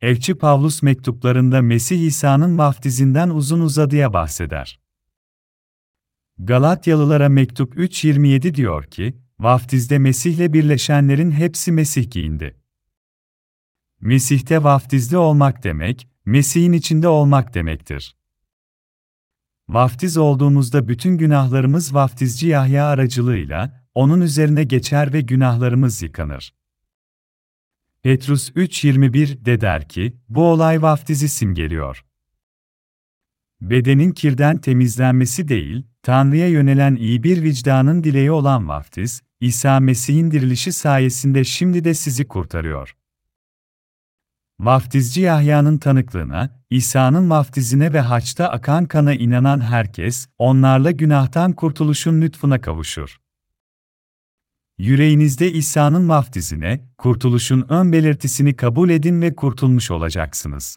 Elçi Pavlus mektuplarında Mesih İsa'nın vaftizinden uzun uzadıya bahseder. Galatyalılara mektup 3.27 diyor ki, vaftizde Mesih'le birleşenlerin hepsi Mesih giyindi. Mesih'te vaftizli olmak demek, Mesih'in içinde olmak demektir. Vaftiz olduğumuzda bütün günahlarımız vaftizci Yahya aracılığıyla, onun üzerine geçer ve günahlarımız yıkanır. Petrus 3.21 de der ki, bu olay vaftizi simgeliyor. Bedenin kirden temizlenmesi değil, Tanrı'ya yönelen iyi bir vicdanın dileği olan vaftiz, İsa Mesih'in dirilişi sayesinde şimdi de sizi kurtarıyor. Vaftizci Yahya'nın tanıklığına, İsa'nın vaftizine ve haçta akan kana inanan herkes, onlarla günahtan kurtuluşun lütfuna kavuşur. Yüreğinizde İsa'nın vaftizine, kurtuluşun ön belirtisini kabul edin ve kurtulmuş olacaksınız.